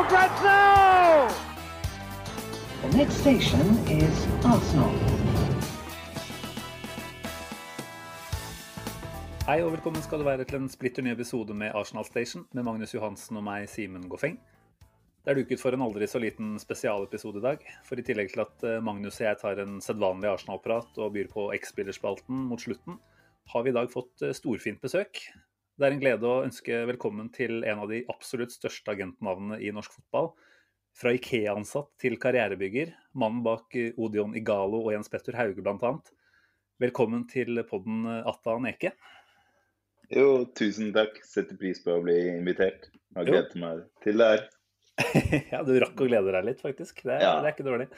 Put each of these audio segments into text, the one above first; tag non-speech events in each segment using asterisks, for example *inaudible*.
for grabs now! The next station is Arsenal. Hei og velkommen skal du være til en splitter ny episode med Arsenal Station med Magnus Johansen og meg, Simen Goffeng. Det er duket for en aldri så liten spesialepisode i dag. For i tillegg til at eh, Magnus og jeg tar en sedvanlig Arsenal-prat og byr på X-spillerspalten mot slutten, har vi i dag fått eh, storfint besøk. Det er en glede å ønske velkommen til en av de absolutt største agentnavnene i norsk fotball. Fra Ikea-ansatt til karrierebygger, mannen bak eh, Odion Igalo og Jens Petter Hauge bl.a. Velkommen til podden Atta Neke. Jo, tusen takk. Setter pris på å bli invitert. Har gledet meg til det her. *laughs* ja, du rakk å glede deg litt, faktisk. Det er, Ja. det er ikke dårlig.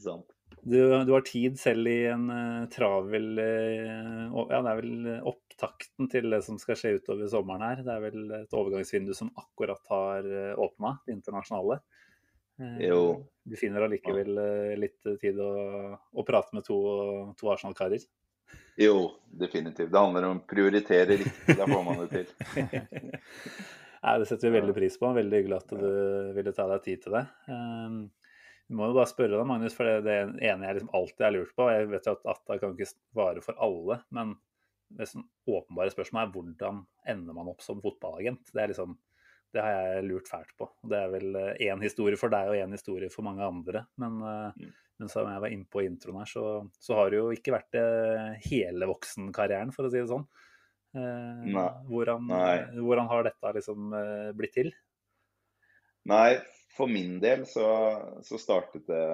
Sant? Du, du har tid selv i en uh, travel uh, Ja, det er vel opptakten til det som skal skje utover sommeren her. Det er vel et overgangsvindu som akkurat har uh, åpna, det internasjonale. Eh, Jo. Du finner allikevel eh, litt tid å, å prate med to, to Arsenal-karer. Jo, definitivt. Det handler om å prioritere riktig. Da får man det til. *laughs* Nei, Det setter vi veldig pris på. Veldig hyggelig at du ville ta deg tid til det. Um, Vi må jo bare spørre deg, Magnus, for det, det ene jeg liksom alltid har lurt på Jeg vet jo at Atta kan ikke svare for alle, men sånn åpenbare spørsmålet er hvordan ender man opp som fotballagent? Det er liksom det har jeg lurt fælt på. Det er vel én historie for deg og én historie for mange andre. Men, mm. men som jeg var inne på i introen her, så, så har det jo ikke vært hele voksenkarrieren, for å si det sånn. Eh. Hvordan, hvordan har dette liksom eh, blitt til? Nei, for min del så, så startet det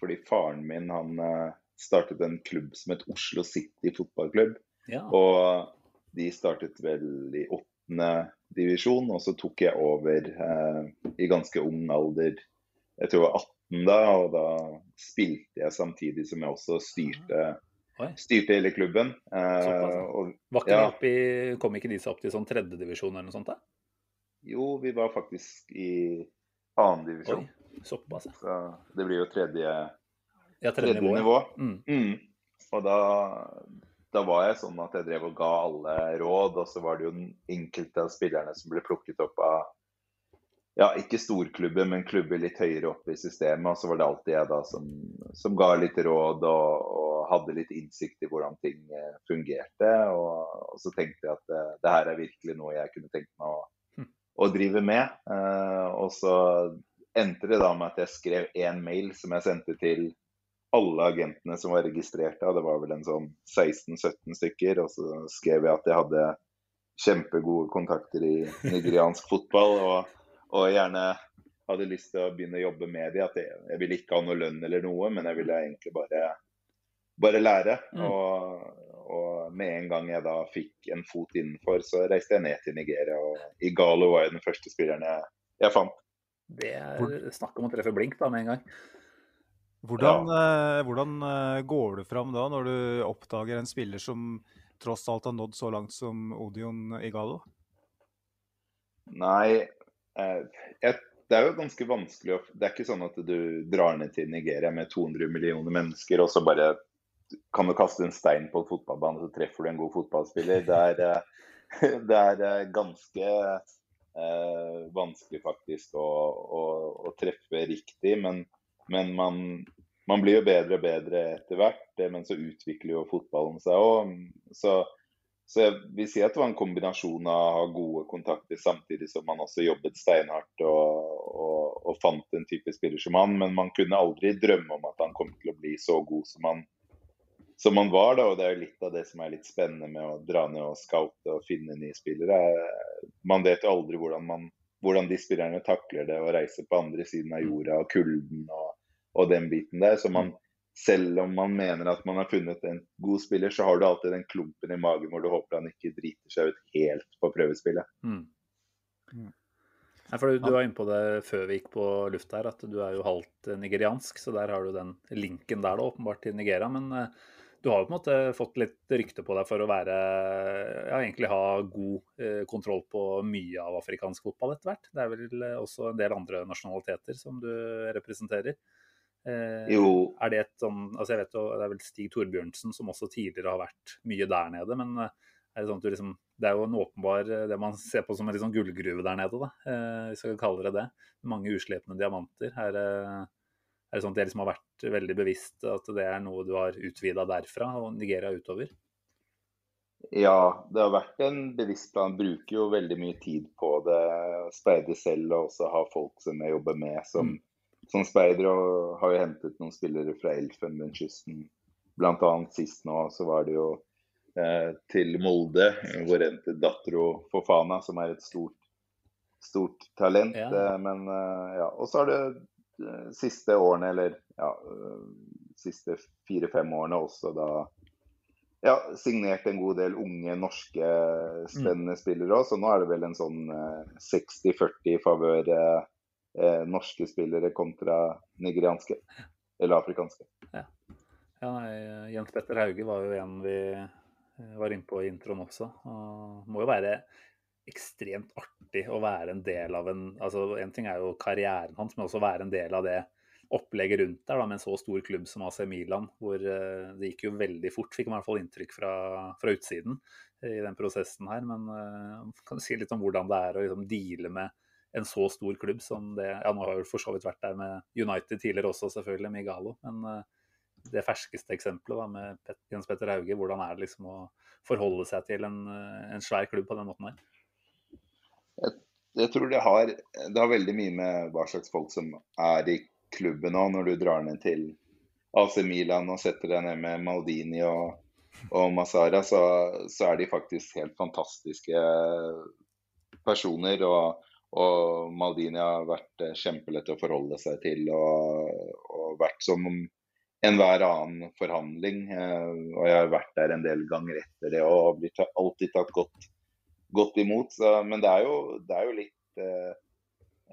fordi faren min han eh, startet en klubb som het Oslo City fotballklubb. Ja. Og de startet vel i åttende divisjon, og så tok jeg over eh, i ganske ung alder. Jeg tror jeg var 18 da, og da spilte jeg samtidig som jeg også styrte, styrte hele klubben. Eh, og Ja. i, kom ikke de seg opp til sånn tredjedivisjon eller noe sånt? da? jo, vi var faktisk i annen divisjon. såpass, ja. Så det blir jo tredje, ja tredje tredje nivå. nivå. Mm. Mm. Og da, da var jeg sånn at jeg drev og ga alle råd, og så var det jo den enkelte av spillerne som ble plukket opp av ja, ikke storklubber, men klubber litt høyere opp i systemet. Og så var det alltid jeg da som, som ga litt råd og, og hadde litt innsikt i hvordan ting eh, fungerte. Og, og så tenkte jeg at det, det her er virkelig noe jeg kunne tenkt meg å, å drive med. Uh, og så endte det da med at jeg skrev én mail som jeg sendte til alle agentene som var registrert da. Det var vel en sånn 16-17 stykker. Og så skrev jeg at jeg hadde kjempegode kontakter i nigeriansk *laughs* fotball. Og, og gjerne hadde lyst til å begynne å jobbe med dem. At jeg, jeg ville ikke ha noe lønn eller noe, men jeg ville egentlig bare, bare lære. Mm. Og, og med en gang jeg da fikk en fot innenfor, så reiste jeg ned til Nigeria. Og Igalo var jo den første spilleren jeg, jeg fant. Det er snakk om å treffe blink da med en gang. Hvordan, eh, hvordan eh, går du fram da, når du oppdager en spiller som tross alt har nådd så langt som Odion Igalo? Nei, eh, jeg, det er jo ganske vanskelig å Det er ikke sånn at du drar ned til Nigeria med 200 millioner mennesker, og så bare kan du kaste en stein på en fotballbane, så treffer du en god fotballspiller. Det er, *laughs* det er ganske eh, vanskelig faktisk å, å, å treffe riktig, men, men man, man blir jo bedre og bedre etter hvert. eh, Men så utvikler jo fotballen seg òg. Så, så jeg vil si at det var en kombinasjon av å ha gode kontakter samtidig som man også jobbet steinhardt og, og, og fant en type spiller som han. Men man kunne aldri drømme om at han kom til å bli så god som han, som han var. da, og Det er jo litt av det som er litt spennende med å dra ned og scoute og finne nye spillere. Man vet jo aldri hvordan, man, hvordan de spillerne takler det å reise på andre siden av jorda og kulden og, og den biten der. Så man selv om man mener at man har funnet en god spiller, så har du alltid den klumpen i magen hvor du håper han ikke driter seg ut helt på prøvespillet. Mm. Mm. Nei, for du, du var inne på det før vi gikk på luft her, at du er jo halvt nigeriansk, så der har du den linken der da, åpenbart til Nigeria. Men eh, du har jo på en måte fått litt rykte på deg for å være ja, egentlig ha god eh, kontroll på mye av afrikansk fotball etter hvert. Det er vel eh, også en del andre nasjonaliteter som du representerer. Eh. Er det et sånn altså jeg vet jo, Det er vel Stig Torbjørnsen som også tidligere har vært mye der nede. Men eh, er det sånn at du liksom Det er jo en åpenbar eh, det man ser på som en sånn gullgruve der nede, da. Eh, hvis jeg kan kalle det det. Mange uslepne diamanter. Er, det- er det sånn at det liksom har vært veldig bevisst at det er noe du har utvida derfra og Nigeria utover? Ja, det har vært en bevisst plan. Bruker jo veldig mye tid på det. Speider selv og også har folk som jeg jobber med som, som speider. Og har jo hentet noen spillere fra Elfenbenskysten. Annet sist nå så var det jo eh, til Molde, hvor endte Datro Fofana, som er et stort, stort talent. Ja. Eh, men eh, ja, Og så har det eh, siste årene, eller ja, eh, siste fire-fem årene også da ja, signert en god del unge norske spennende spillere òg, så nå er det vel en sånn eh, 60-40 i favør eh, norske spillere kontra nigerianske. Eller afrikanske. Ja, nei, Jens Petter Hauge var jo en vi eh, var inne på i introen også. Og må jo være ekstremt artig å være en del av en altså En ting er jo karrieren hans, men også være en del av det opplegget rundt der da, med en så stor klubb som AC Milan, hvor eh, det gikk jo veldig fort, fikk man i hvert fall inntrykk fra, fra utsiden eh, i den prosessen her. Men kan du si litt om hvordan det er å liksom deale med en så stor klubb som det Ja, nå har jeg for så vidt vært der med United tidligere også, selvfølgelig, med Igalo. Men eh, det ferskeste eksempelet da, med Pet Jens Petter Hauge, hvordan er det liksom å forholde seg til en, eh, en svær klubb på den måten her? Jeg tror det har, det har veldig mye med hva slags folk som er i klubben nå, når du drar ned til AC Milan og setter deg ned med Maldini og, og Masara, så, så er de faktisk helt fantastiske personer. Og, og Maldini har vært eh, kjempelett å forholde seg til og, og vært som enhver annen forhandling. eh, Og jeg har vært der en del ganger etter det og blitt alltid tatt godt, godt imot. Så, men det er jo, det er jo litt eh,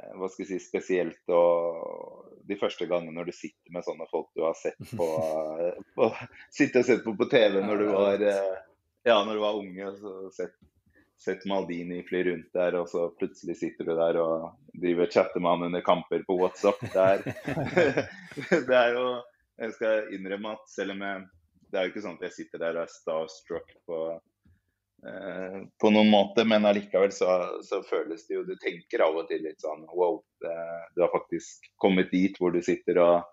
eh, hva skal jeg si, spesielt og de første gangene når du sitter med sånne folk du har sett på, *laughs* på Sitter og sett på på TV når du var ja, når du var unge. så sett, sett Maldini fly rundt der, og så plutselig sitter du der og driver chatter med han under kamper på WhatsApp. Det er, *laughs* det er jo Jeg skal innrømme at selv om jeg Det er jo ikke sånn at jeg sitter der og er starstruck på eh, på noen måte, men allikevel så, så føles det jo Du tenker av og til litt sånn wow, det, du har faktisk kommet dit hvor du sitter og,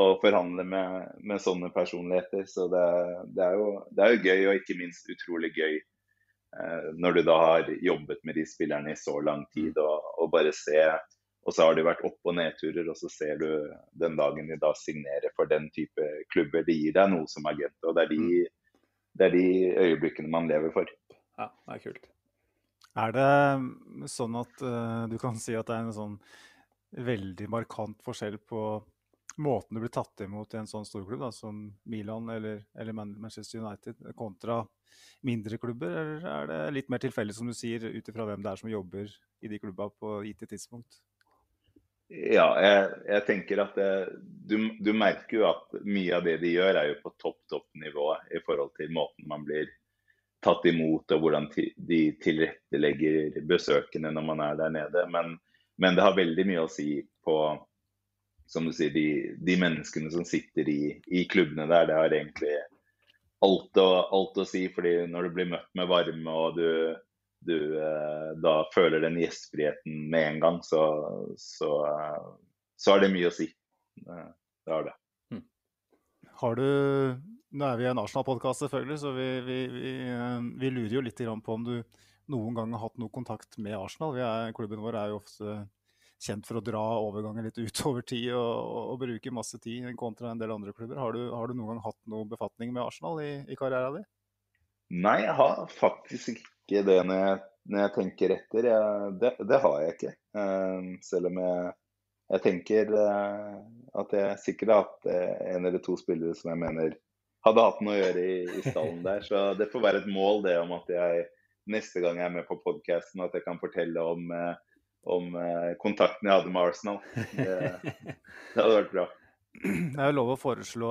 og forhandler med, med sånne personligheter. Så det, det, er jo, det er jo gøy, og ikke minst utrolig gøy når du da har jobbet med de spillerne i så lang tid, og, og bare se og så har det vært opp- og nedturer, og så ser du den dagen de da signerer for den type klubber. Det gir deg noe som agent, og det er de, det er de øyeblikkene man lever for. Ja, det er kult. Er det sånn at uh, du kan si at det er en sånn veldig markant forskjell på måten du blir tatt imot i en sånn storklubb da, som Milan eller, eller Manchester United, kontra mindre klubber? Eller er det litt mer tilfeldig, som du sier, ut ifra hvem det er som jobber i de klubba på gitt tidspunkt? Ja, jeg, jeg tenker at det, du, du merker jo at mye av det de gjør, er jo på topp, topp nivå i forhold til måten man blir tatt imot og hvordan de tilrettelegger besøkende når man er der nede. Men, men det har veldig mye å si på som du sier, de, de menneskene som sitter i, i klubbene der. Det har egentlig alt å, alt å si. fordi når du blir møtt med varme og du, du eh, da føler den gjestfriheten med en gang, så, så, eh, så har det mye å si. Eh, Det har det. Har du Nå er vi en Arsenal-podkast, selvfølgelig, så vi, vi, vi, eh, vi lurer jo litt på om du noen gang har hatt noe kontakt med Arsenal. Er, klubben vår er jo ofte kjent for å dra overganger litt *laughs* utover tid og, og, og bruke masse tid kontra en del andre klubber. Har du, har du noen gang hatt noe befatning med Arsenal i, i karrieren din? Nei, jeg har faktisk ikke det når jeg, når jeg tenker etter. Jeg, det, det har jeg ikke. Eh, selv om jeg jeg tenker eh, at jeg sikkert har hatt eh, en eller to spillere som jeg mener hadde hatt noe å gjøre i, i stallen der. Så det får være et mål det om at jeg neste gang jeg er med på podkasten, at jeg kan fortelle om, eh, om kontakten jeg hadde med Arsenal. Det, det hadde vært bra. Det er jo lov å foreslå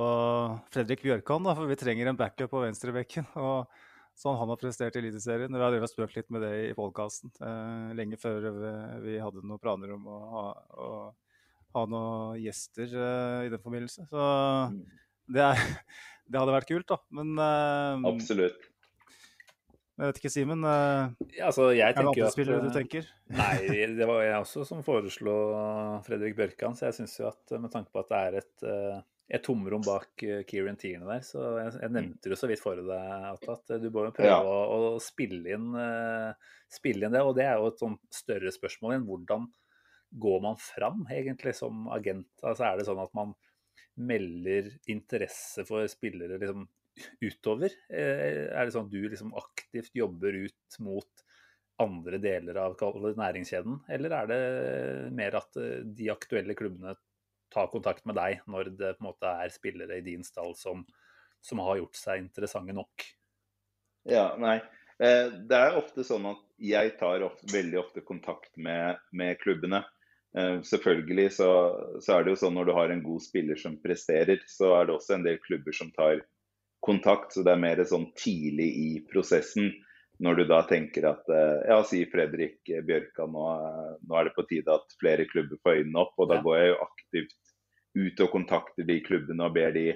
Fredrik Bjørkan, da, for vi trenger en backup på venstrebekken. og Sånn han har prestert i Eliteserien. Vi har spøkt litt med det i podkasten eh, lenge før vi hadde noen planer om å ha, å ha noen gjester eh, i den forbindelse. Så mm. det, er, *laughs* det, hadde vært kult, da. Men eh, Absolutt. Jeg vet ikke, Simen. Uh, ja, altså, er det andre spillere du tenker? Nei, *laughs* det var jeg også som foreslo Fredrik Bjørkan. Så jeg syns jo at med tanke på at det er et, et tomrom bak Kieran Tierne der, så jeg, jeg, nevnte det så vidt for deg at, at du bør jo prøve ja. å, å, spille, inn, spille inn det. Og det er jo et sånn større spørsmål igjen. Hvordan går man fram egentlig som agent? Altså Er det sånn at man melder interesse for spillere liksom utover? Eh, er det sånn at du liksom aktivt jobber ut mot andre deler av næringskjeden, eller er det mer at eh, de aktuelle klubbene tar kontakt med deg når det på en måte er spillere i din stall som, som har gjort seg interessante nok? Ja, nei. Eh, det er ofte sånn at jeg tar ofte, veldig ofte kontakt med, med klubbene. Selvfølgelig så, så, er det jo sånn når du har en god spiller som presterer, så er det også en del klubber som tar kontakt. Så det er mer sånn tidlig i prosessen. Når du da tenker at eh, ja, si Fredrik Bjørka, nå, nå er det på tide at flere klubber får øynene opp. Og da går jeg jo aktivt ut og kontakter de klubbene og ber de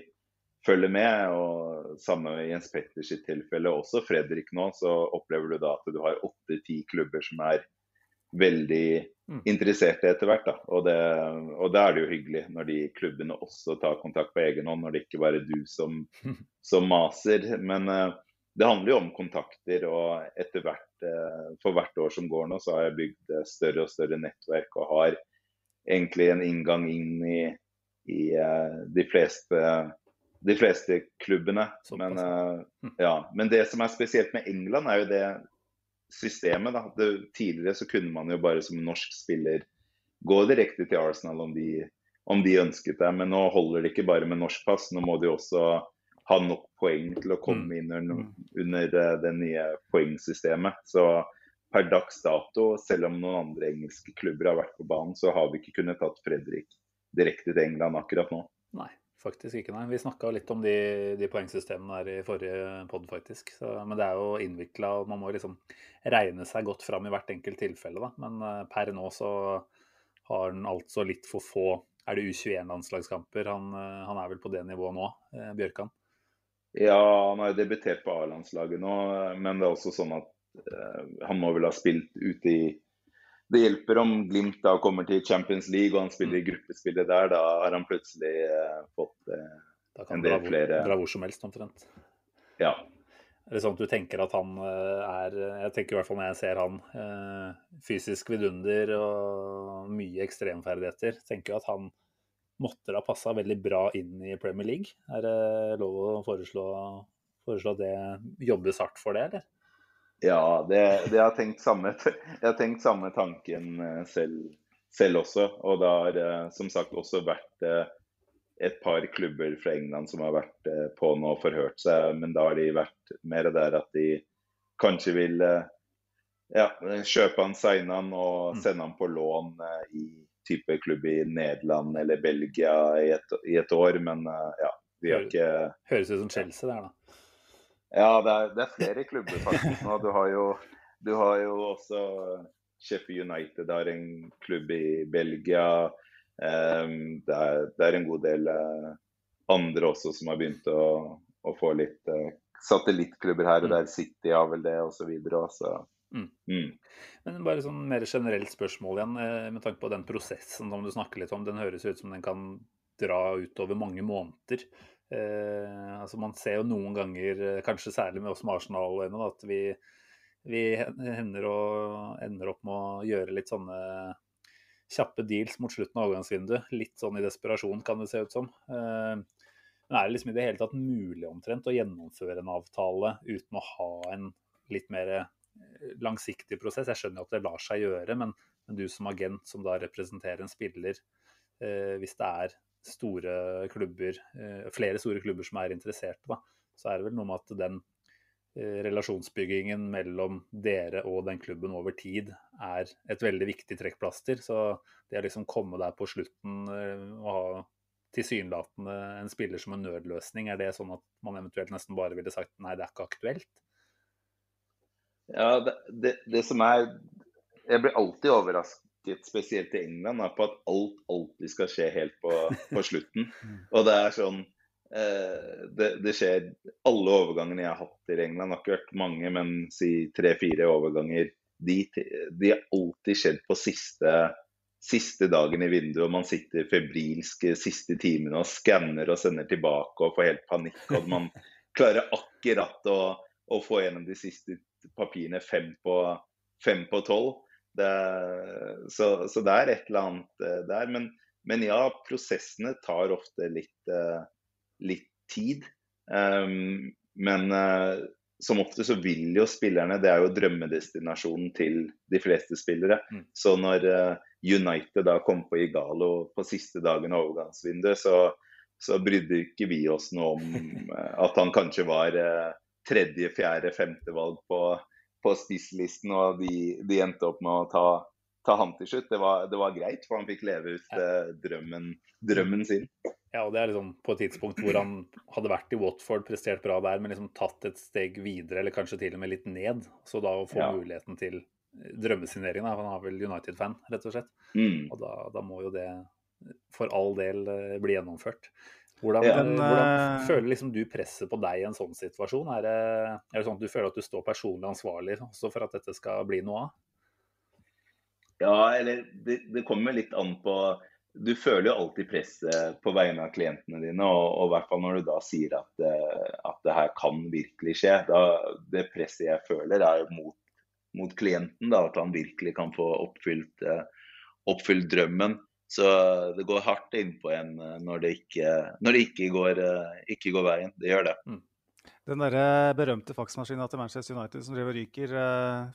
følge med. og Samme i Jens Petters sitt tilfelle, også Fredrik nå, så opplever du da at du har åtte-ti klubber som er veldig. Interesserte etter hvert. Da. Og, det, og da er det jo hyggelig når de klubbene også tar kontakt på egen hånd, når det ikke bare er du som, *laughs* som maser. Men uh, det handler jo om kontakter, og etter hvert, uh, for hvert år som går nå, så har jeg bygd uh, større og større nettverk og har egentlig en inngang inn i, i de fleste de fleste klubbene. Men, hm. ja. Men det som er spesielt med England, er jo det systemet. Da. Det, tidligere så kunne man jo bare som norsk spiller gå direkte til Arsenal om de, om de ønsket det. Men nå holder det ikke bare med norsk pass, nå må de også ha nok poeng til å komme mm. inn under, under eh, det nye poengsystemet. Så per dags dato, selv om noen andre engelske klubber har vært på banen, så har vi ikke kunnet tatt Fredrik direkte til England akkurat nå. Nei. Faktisk ikke, nei. Vi snakka litt om de, de, poengsystemene der i forrige pod, faktisk. Så, men det er jo innvikla, og man må liksom regne seg godt fram i hvert enkelt tilfelle. Da. Men uh, per nå så har han altså litt for få Er det U21-landslagskamper? Han, uh, han, er vel på det nivået nå, uh, Bjørkan? Ja, han har jo debutert på A-landslaget nå, men det er også sånn at han må vel ha spilt ute i det hjelper om Glimt da kommer til Champions League og han spiller i mm. gruppespillet der. Da har han plutselig eh, fått eh, en del flere Dra hvor som helst, omtrent. Ja. Er det sånn at du tenker at han eh, er Jeg tenker i hvert fall når jeg ser han, eh, fysisk vidunder og mye ekstremferdigheter, tenker jo at han måtte ha passa veldig bra inn i Premier League. Er det lov å foreslå, foreslå det jobbes hardt for det, eller? Ja, det, det har tenkt samme, *laughs* jeg har tenkt samme tanken eh, selv, selv, også. Og det har eh, som sagt også vært eh, et par klubber fra England som har vært på nå og forhørt seg, men da har de vært mer der at de kanskje vil ja, kjøpe han, signe han og mm. sende han på lån i type klubb i Nederland eller Belgia i et, i et år, men ja. Vi har ikke Høres ut som Chelsea der, da. Ja, det er, det er, flere klubber faktisk nå. Du har jo, du har jo også Sheffield United har en klubb i Belgia. Um, det, er, det, er, en god del uh, andre også som har begynt å, å få litt uh, satellittklubber her og mm. der. City har vel det, osv. Så mm. Mm. Men bare sånn mer generelt spørsmål igjen, eh, med tanke på den prosessen som du snakker litt om. Den høres ut som den kan dra utover mange måneder. Eh, altså man ser jo noen ganger, eh, kanskje særlig med oss med Arsenal ennå, at vi, vi ender, og, ender, opp med å gjøre litt sånne kjappe deals mot slutten av overgangsvinduet. Litt sånn i desperasjon, kan det se ut som. Eh, men er det liksom i det hele tatt mulig omtrent å gjennomføre en avtale uten å ha en litt mer eh, langsiktig prosess? Jeg skjønner jo at det lar seg gjøre, men, men du som agent som da representerer en spiller eh, hvis det er store klubber, eh, flere store klubber som er interesserte, da, så er det vel noe med at den eh, relasjonsbyggingen mellom dere og den klubben over tid er et veldig viktig trekkplaster. Så det å liksom komme der på slutten eh, og ha tilsynelatende en spiller som en nødløsning, er det sånn at man eventuelt nesten bare ville sagt nei, det er ikke aktuelt? Ja, det, det, det som er Jeg blir alltid overrasket, spesielt i England, på at alt alltid skal skje helt på, på *laughs* slutten. Og det er sånn eh, det, det, skjer Alle overgangene jeg har hatt i England, har ikke vært mange, men si tre-fire overganger. De, de har alltid skjedd på siste siste dagen i vinduet, og man sitter febrilsk siste timene og skanner og sender tilbake og får helt panikk. Og man *laughs* klarer akkurat å, å få gjennom de siste papirene fem på, fem på tolv. Så, så, det er et eller annet eh, der. Men, men ja, prosessene tar ofte litt, eh, litt tid. Um, men uh, som ofte så vil jo spillerne Det er jo drømmedestinasjonen til de fleste spillere. Mm. Så når uh, United da kom på Igalo på siste dagen av overgangsvinduet, så, så brydde ikke vi oss noe om uh, *laughs* at han kanskje var tredje, fjerde, femte valg på, på spisslisten, og de, de, endte opp med å ta, ta han til slutt. Det var, det var, greit, for han fikk leve ut drømmen, drømmen sin. Ja, og det er liksom på et tidspunkt hvor han hadde vært i Watford, prestert bra der, men liksom tatt et steg videre, eller kanskje til og med litt ned. Så da å få ja. muligheten til drømmesigneringen, han har vel United-fan, rett og slett. Mm. Og da, da, må jo det for all del eh, bli gjennomført. Hvordan, ja, men, hvordan eh, føler liksom du presset på deg i en sånn situasjon? Er det, er det, sånn at du føler at du står personlig ansvarlig også for at dette skal bli noe av? Ja, eller det, det kommer litt an på du føler jo alltid presset på vegne av klientene dine, og, og i hvert fall når du da sier at, eh, at det her kan virkelig skje. Da, det presset jeg føler er mot, mot klienten, da, at han virkelig kan få oppfylt, eh, oppfylt drømmen. Så det går hardt innpå en eh, når det ikke, når det ikke, går, ikke går veien. Det gjør det. Mm. Den der berømte faksmaskina til Manchester United som driver ryker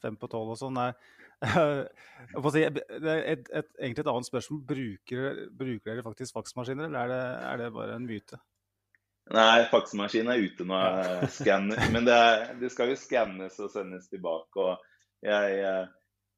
fem på tolv og sånn, er *laughs* Si, et, et, et, egentlig et annet spørsmål. Bruker, bruker dere faktisk faksmaskiner, eller er det, er det, bare en myte? Nei, faksmaskinen er ute nå. Men det, det, skal jo skannes og sendes tilbake. og jeg, eh,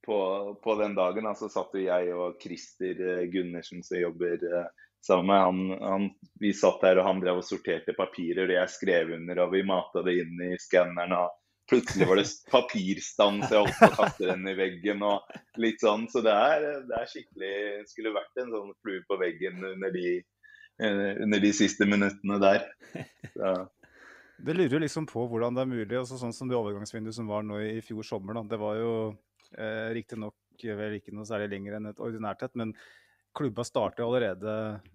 på, på den dagen altså, satt jo jeg og Christer eh, Gundersen, som jobber eh, sammen han, han, Vi satt der, og han drev og sorterte papirer, og jeg skrev under, og vi mata det inn i skanneren. og Plutselig var det papirstans, jeg holdt på å kaste den i veggen og litt sånn. Så det er, det er skikkelig Skulle vært en sånn flue på veggen under de, eh, under de siste minuttene der. Så. Det lurer liksom på hvordan det er mulig. altså Sånn som det overgangsvinduet som var nå i fjor sommer. Da. Det var jo eh, riktignok vel ikke noe særlig lenger enn et ordinært et, men klubba startet allerede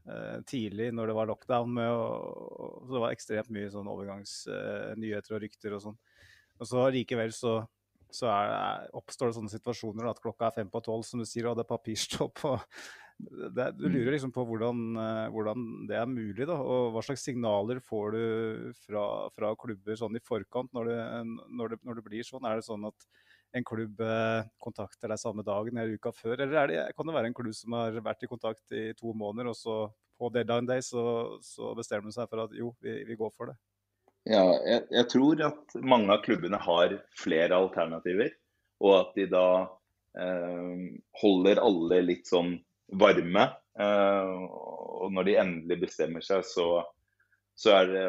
eh, tidlig når det var lockdown. Med, og, og, det var ekstremt mye sånn overgangsnyheter eh, og rykter og sånn. Og så likevel så, så er, oppstår det sånne situasjoner at klokka er fem på tolv, som du sier, og det er papirstopp. *laughs* det, Du lurer liksom på hvordan, eh, hvordan, det er mulig, da, og hva slags signaler får du fra, fra klubber sånn i forkant når det, når, det, når det, blir sånn? Er det sånn at en klubb eh, kontakter deg samme dagen eller uka før, eller det, kan det være en klubb som har vært i kontakt i to måneder, og så på deadline day så, så bestemmer de seg for at jo, vi, vi går for det? Ja, jeg, jeg, tror at mange av klubbene har flere alternativer. Og at de da eh, holder alle litt sånn varme. Eh, og når de endelig bestemmer seg, så, så er det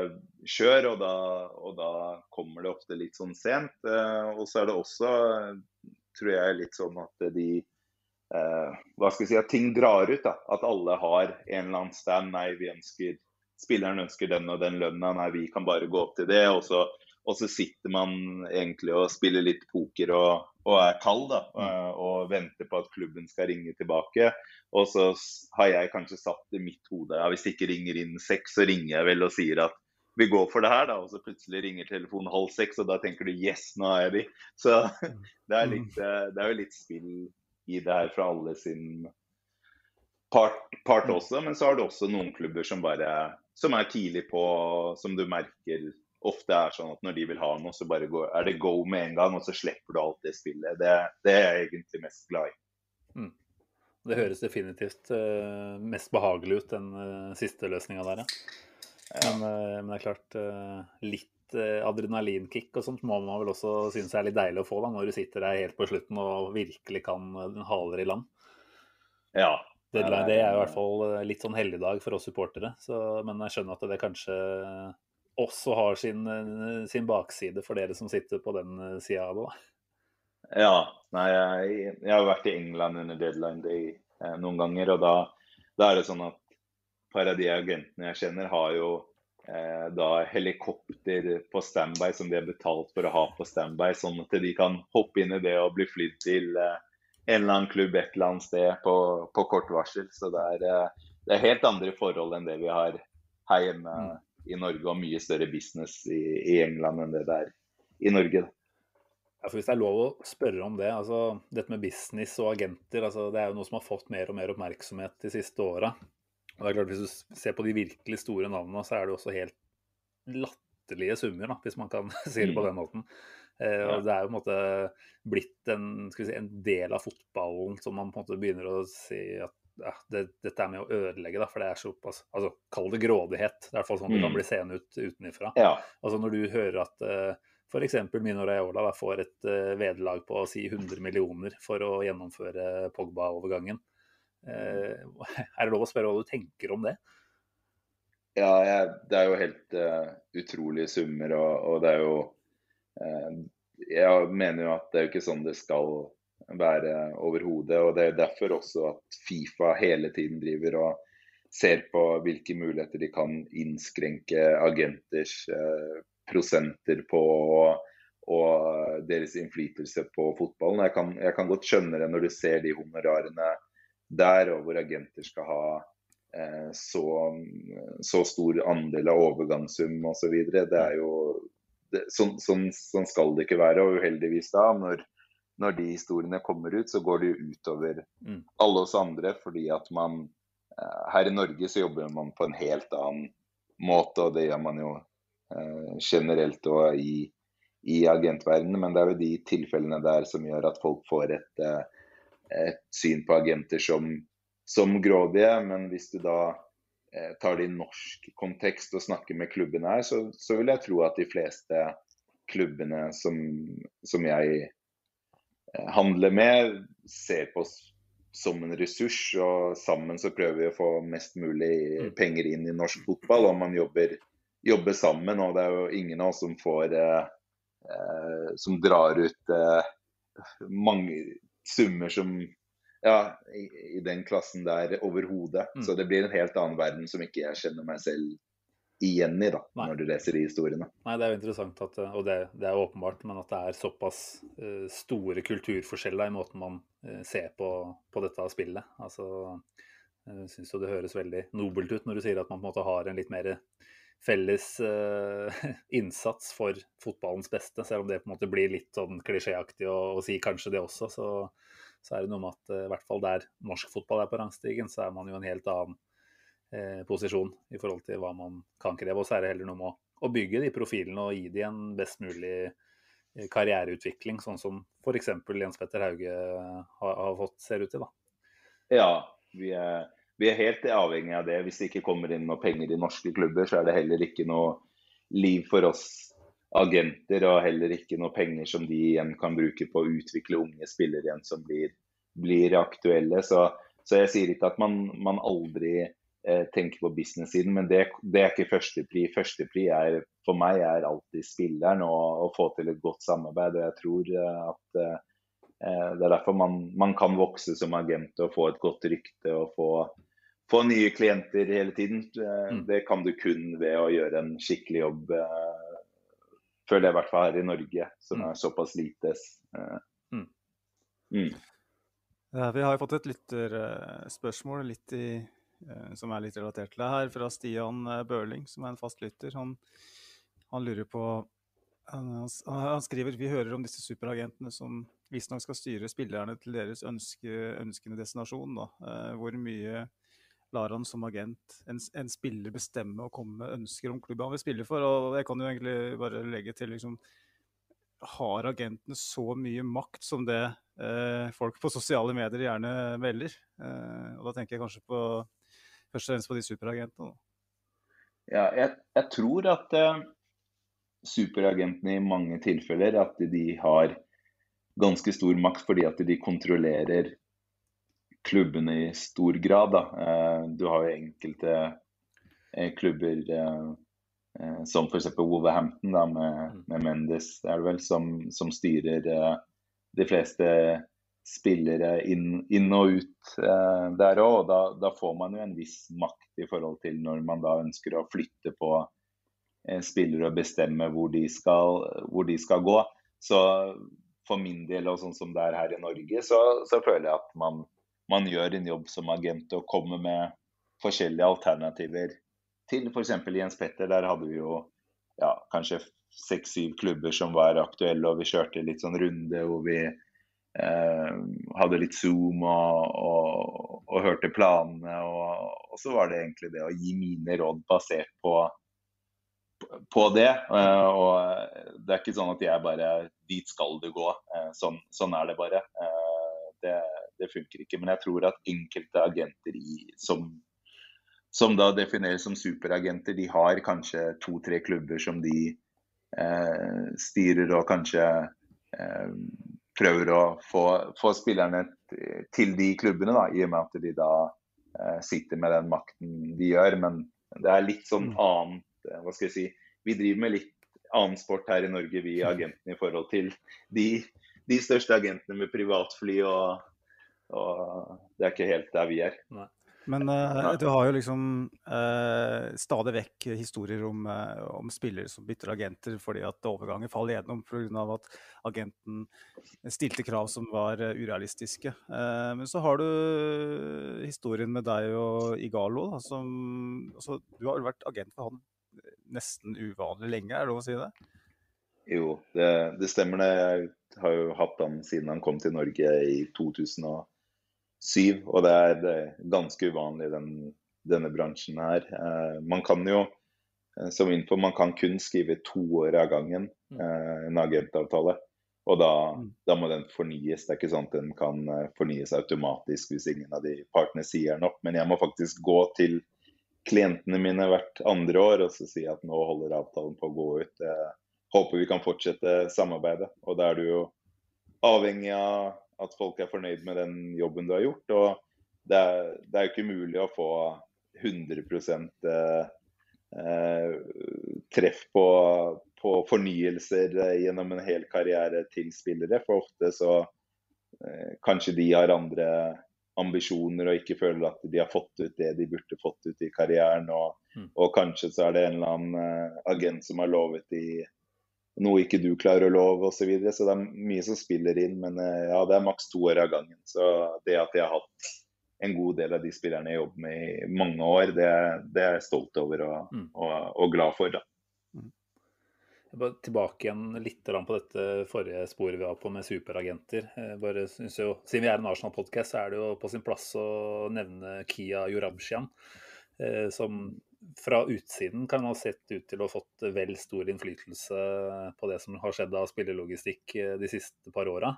kjør. Og og da, kommer det ofte litt sånn sent. Eh, og så er det også, tror jeg, litt sånn at de eh, Hva skal vi si, at ting drar ut. da, At alle har en eller annen stand. Nei, vi ønsker spilleren ønsker den og den lønna, nei, vi kan bare gå opp til det. Og så, og så sitter man egentlig og spiller litt poker og, og er kald da, og, mm. og venter på at klubben skal ringe tilbake. Og så har jeg kanskje satt i mitt hode ja, hvis det ikke ringer inn seks, så ringer jeg vel og sier at vi går for det her, da, og så plutselig ringer telefonen halv seks, og da tenker du yes, nå er jeg de. Så mm. *laughs* det er, litt, mm. eh, det er jo litt spill i det her fra alle sin part, part også. Men så har du også noen klubber som bare som er tidlig på, som du merker ofte er sånn at når de vil ha noe, så bare går, er det go med en gang, og så slipper du alt det spillet. Det, det er jeg egentlig mest glad i. Mm. Det høres definitivt uh, mest behagelig ut, den uh, siste løsninga der, ja. Men, uh, men, det er klart, litt adrenalinkick og sånt må man vel også synes er litt deilig å få da, når du sitter der helt på slutten og virkelig kan haler i land. Ja. Deadline Day er jo i hvert fall litt sånn helligdag for oss supportere, så, men jeg skjønner at det kanskje også har sin, sin bakside for dere som sitter på den sida av det. Ja. Nei, jeg, jeg, har vært i England under deadline day eh, noen ganger. Og da, da, er det sånn at par av de agentene jeg kjenner, har jo eh, da helikopter på standby som de har betalt for å ha på standby, sånn at de kan hoppe inn i det og bli flydd til eh, en eller annen klubb et eller annet sted på, på kort varsel. Så det er, eh, det er, helt andre forhold enn det vi har her hjemme mm. I Norge, og mye større business i, i England enn det det er i Norge. Ja, Hvis det er lov å spørre om det, altså dette med business og agenter, altså det er jo noe som har fått mer og mer oppmerksomhet de siste åra. Hvis du ser på de virkelig store navnene, så er det også helt latterlige summer, da, hvis man kan *laughs* si det på mm. den måten. Eh, og Det er jo på en måte blitt en, si, en, del av fotballen som man på en måte begynner å si at ja, det, dette er med å ødelegge, da, for det er såpass altså, Kall det grådighet. Det er i hvert fall sånn det kan mm. bli seende ut utenfra. Ja. Altså Når du hører at uh, f.eks. Mino Raiola får et uh, vederlag på si 100 millioner for å gjennomføre Pogba-overgangen. Uh, *laughs* er det lov å spørre hva du tenker om det? Ja, jeg, det er jo helt uh, utrolige summer, og, og, det er jo Jeg mener jo at det er jo ikke sånn det skal være overhodet. Og det er derfor også at Fifa hele tiden driver og ser på hvilke muligheter de kan innskrenke agenters prosenter på og, og deres innflytelse på fotballen. Jeg kan, jeg kan, godt skjønne det når du ser de honorarene der, og hvor agenter skal ha eh, så, så, stor andel av overgangssum osv. Det er jo sånn, sånn, sånn, skal det ikke være. Og uheldigvis da, når, når de historiene kommer ut, så går det jo utover mm. alle oss andre. Fordi at man eh, her i Norge så jobber man på en helt annen måte, og det gjør man jo Eh, generelt og i, i agentverdenen. Men det er jo de tilfellene der som gjør at folk får et, eh, et syn på agenter som, som, grådige. Men hvis du da eh, tar det i norsk kontekst og snakker med klubbene her, så, så vil jeg tro at de fleste klubbene som, som jeg handler med, ser på oss som en ressurs. Og sammen så prøver vi å få mest mulig mm. penger inn i norsk fotball. Og man jobber jobber sammen. Og det er jo ingen av oss som får eh, eh, Som drar ut eh, mange summer som ja, i, i den klassen der overhodet. Mm. Så det blir en helt annen verden som ikke jeg kjenner meg selv igjen i, da, Nei. når du leser de historiene. Nei, Det er jo interessant, at, og det, det er åpenbart, men at det er såpass uh, store kulturforskjeller i måten man uh, ser på, på, dette spillet. Altså, jeg syns jo det høres veldig nobelt ut når du sier at man på en måte har en litt mer felles uh, *laughs* innsats for fotballens beste. Selv om det på en måte blir litt sånn klisjéaktig å, å, si kanskje det også, så, så er det noe med at i hvert fall der norsk fotball er på rangstigen, så er man jo en helt annen posisjon i forhold til hva man kan kreve. Og så er det heller noe med å, bygge de profilene og gi de en best mulig karriereutvikling, sånn som f.eks. Jens Petter Hauge har, har, fått, ser ut til. da. Ja, vi er vi er helt avhengig av det. Hvis det ikke kommer inn noe penger i norske klubber, så er det heller ikke noe liv for oss agenter, og heller ikke noe penger som de igjen kan bruke på å utvikle unge spillere igjen som blir, blir aktuelle. Så, så, jeg sier ikke at man, man aldri eh, tenker på business-siden, men det, det, er ikke førstepri. Førstepri er, for meg er alltid spilleren og å få til et godt samarbeid. og jeg tror eh, at eh, det er derfor man, man, kan vokse som agent og få et godt rykte og få få nye klienter hele tiden. Eh, mm. Det kan du kun ved å gjøre en skikkelig jobb, eh, føler jeg i hvert fall her i Norge, som mm. er såpass lite. Eh. Mm. mm. Ja, vi har jo fått et lytterspørsmål litt i, som er litt relatert til det her, fra Stian Børling, som er en fast lytter. Han, han lurer på han, han, skriver vi hører om disse superagentene som visstnok skal styre spillerne til deres ønske, ønskende destinasjon. Da. hvor mye lar han som agent en, en, spiller bestemme og komme med ønsker om klubben han vil spille for. Og jeg kan jo egentlig bare legge til liksom Har agentene så mye makt som det eh, folk på sosiale medier gjerne melder. Eh, og da tenker jeg kanskje på først og fremst på de superagentene. Ja, jeg, jeg tror at uh, superagentene i mange tilfeller at de har ganske stor makt fordi at de kontrollerer klubbene i stor grad. Uh, du har jo enkelte uh, klubber som f.eks. Wolverhampton da, med, mm. med Mendes er det vel, som, som styrer de fleste spillere inn, inn og ut eh, der òg. Da, da, får man jo en viss makt i forhold til når man da ønsker å flytte på eh, spillere og bestemme hvor de, skal, hvor de, skal, gå. Så for min del, og sånn som det er her i Norge, så, så føler jeg at man, man, gjør en jobb som agent og kommer med forskjellige alternativer til f.eks. Jens Petter. Der hadde vi jo ja, kanskje seks-syv klubber som var aktuelle, og vi kjørte litt sånn runde hvor vi hadde litt Zoom og, og, og hørte planene. Og, og, så var det egentlig det å gi mine råd basert på, på det. Eh, og det er ikke sånn at jeg bare Dit skal du gå. Eh, sånn, sånn, er det bare. Eh, det, det, funker ikke. Men jeg tror at enkelte agenter i, som som da defineres som superagenter, de har kanskje to-tre klubber som de eh, styrer og kanskje eh, prøver å få, få, spillerne til de klubbene, da, i og med at de da eh, sitter med den makten de gjør. Men det er litt sånn mm. annet eh, Hva skal jeg si Vi driver med litt annen sport her i Norge, vi agentene, i forhold til de, de største agentene med privatfly. og, og det er ikke helt der vi er. Nei. Men uh, du har jo liksom uh, stadig vekk historier om, uh, om, spillere som bytter agenter fordi at overgangen faller gjennom pga. at agenten stilte krav som var urealistiske. men så har du historien med deg og Igalo. Da, som, altså, du har vel vært agent for han nesten uvanlig lenge, er det lov å si det? Jo, det, det stemmer det. Jeg har jo hatt han siden han kom til Norge i 2000 syv. Og det er, er ganske uvanlig i den, denne bransjen her. Eh, man kan jo eh, som info, man kan kun skrive to år av gangen, mm. eh, en agentavtale. Og da, mm. da, må den fornyes. Det er ikke sånn at den kan eh, fornyes automatisk hvis ingen av de partene sier den opp. Men jeg må faktisk gå til klientene mine hvert andre år og så si at nå holder avtalen på å gå ut. Jeg håper vi kan fortsette samarbeidet. Og da er du jo avhengig av at folk er fornøyd med den jobben du har gjort. Og det er, det er jo ikke mulig å få 100 eh, eh, treff på, på, fornyelser eh, gjennom en hel karriere til spillere. For ofte så eh, kanskje de har andre ambisjoner og ikke føler at de har fått ut det de burde fått ut i karrieren. Og, mm. og kanskje så er det en eller annen agent som har lovet de noe ikke du klarer å love osv. Så, videre. så det er mye som spiller inn. Men eh, ja, det er maks to år av gangen. Så det at jeg har hatt en god del av de spillerne jeg jobber med i mange år, det, det er jeg stolt over og, mm. og, og glad for. da. Mm. Tilbake igjen litt på dette forrige sporet vi var på med superagenter. Bare synes jo, Siden vi er en Arsenal-podkast, så er det jo på sin plass å nevne Kia Jorabshian. Eh, som fra utsiden kan ha sett ut til å ha fått vel stor innflytelse på det som har skjedd av spillelogistikk eh, de siste par åra.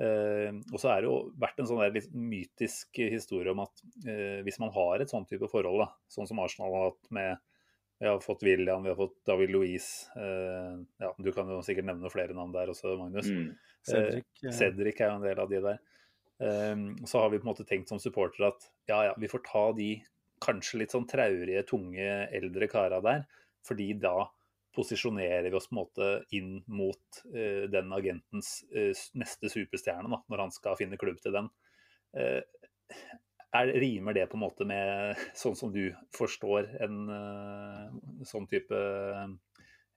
Eh, og så er det jo vært en sånn der litt mytisk historie om at eh, hvis man har et sånn type forhold, da, sånn som Arsenal har hatt med Vi har fått William, vi har fått David Louise eh, ja, Du kan jo sikkert nevne flere navn der også, Magnus. Mm. Cedric, eh, Cedric, er jo en del av de der. Eh, så har vi på en måte tenkt som supportere at ja, ja, vi får ta de kanskje litt sånn traurige, tunge, eldre kara der. Fordi da posisjonerer vi oss på en måte inn mot uh, den agentens uh, neste superstjerne, da, når han skal finne klubb til den. Uh, er, rimer det på en måte med *laughs* sånn som du forstår en sånn type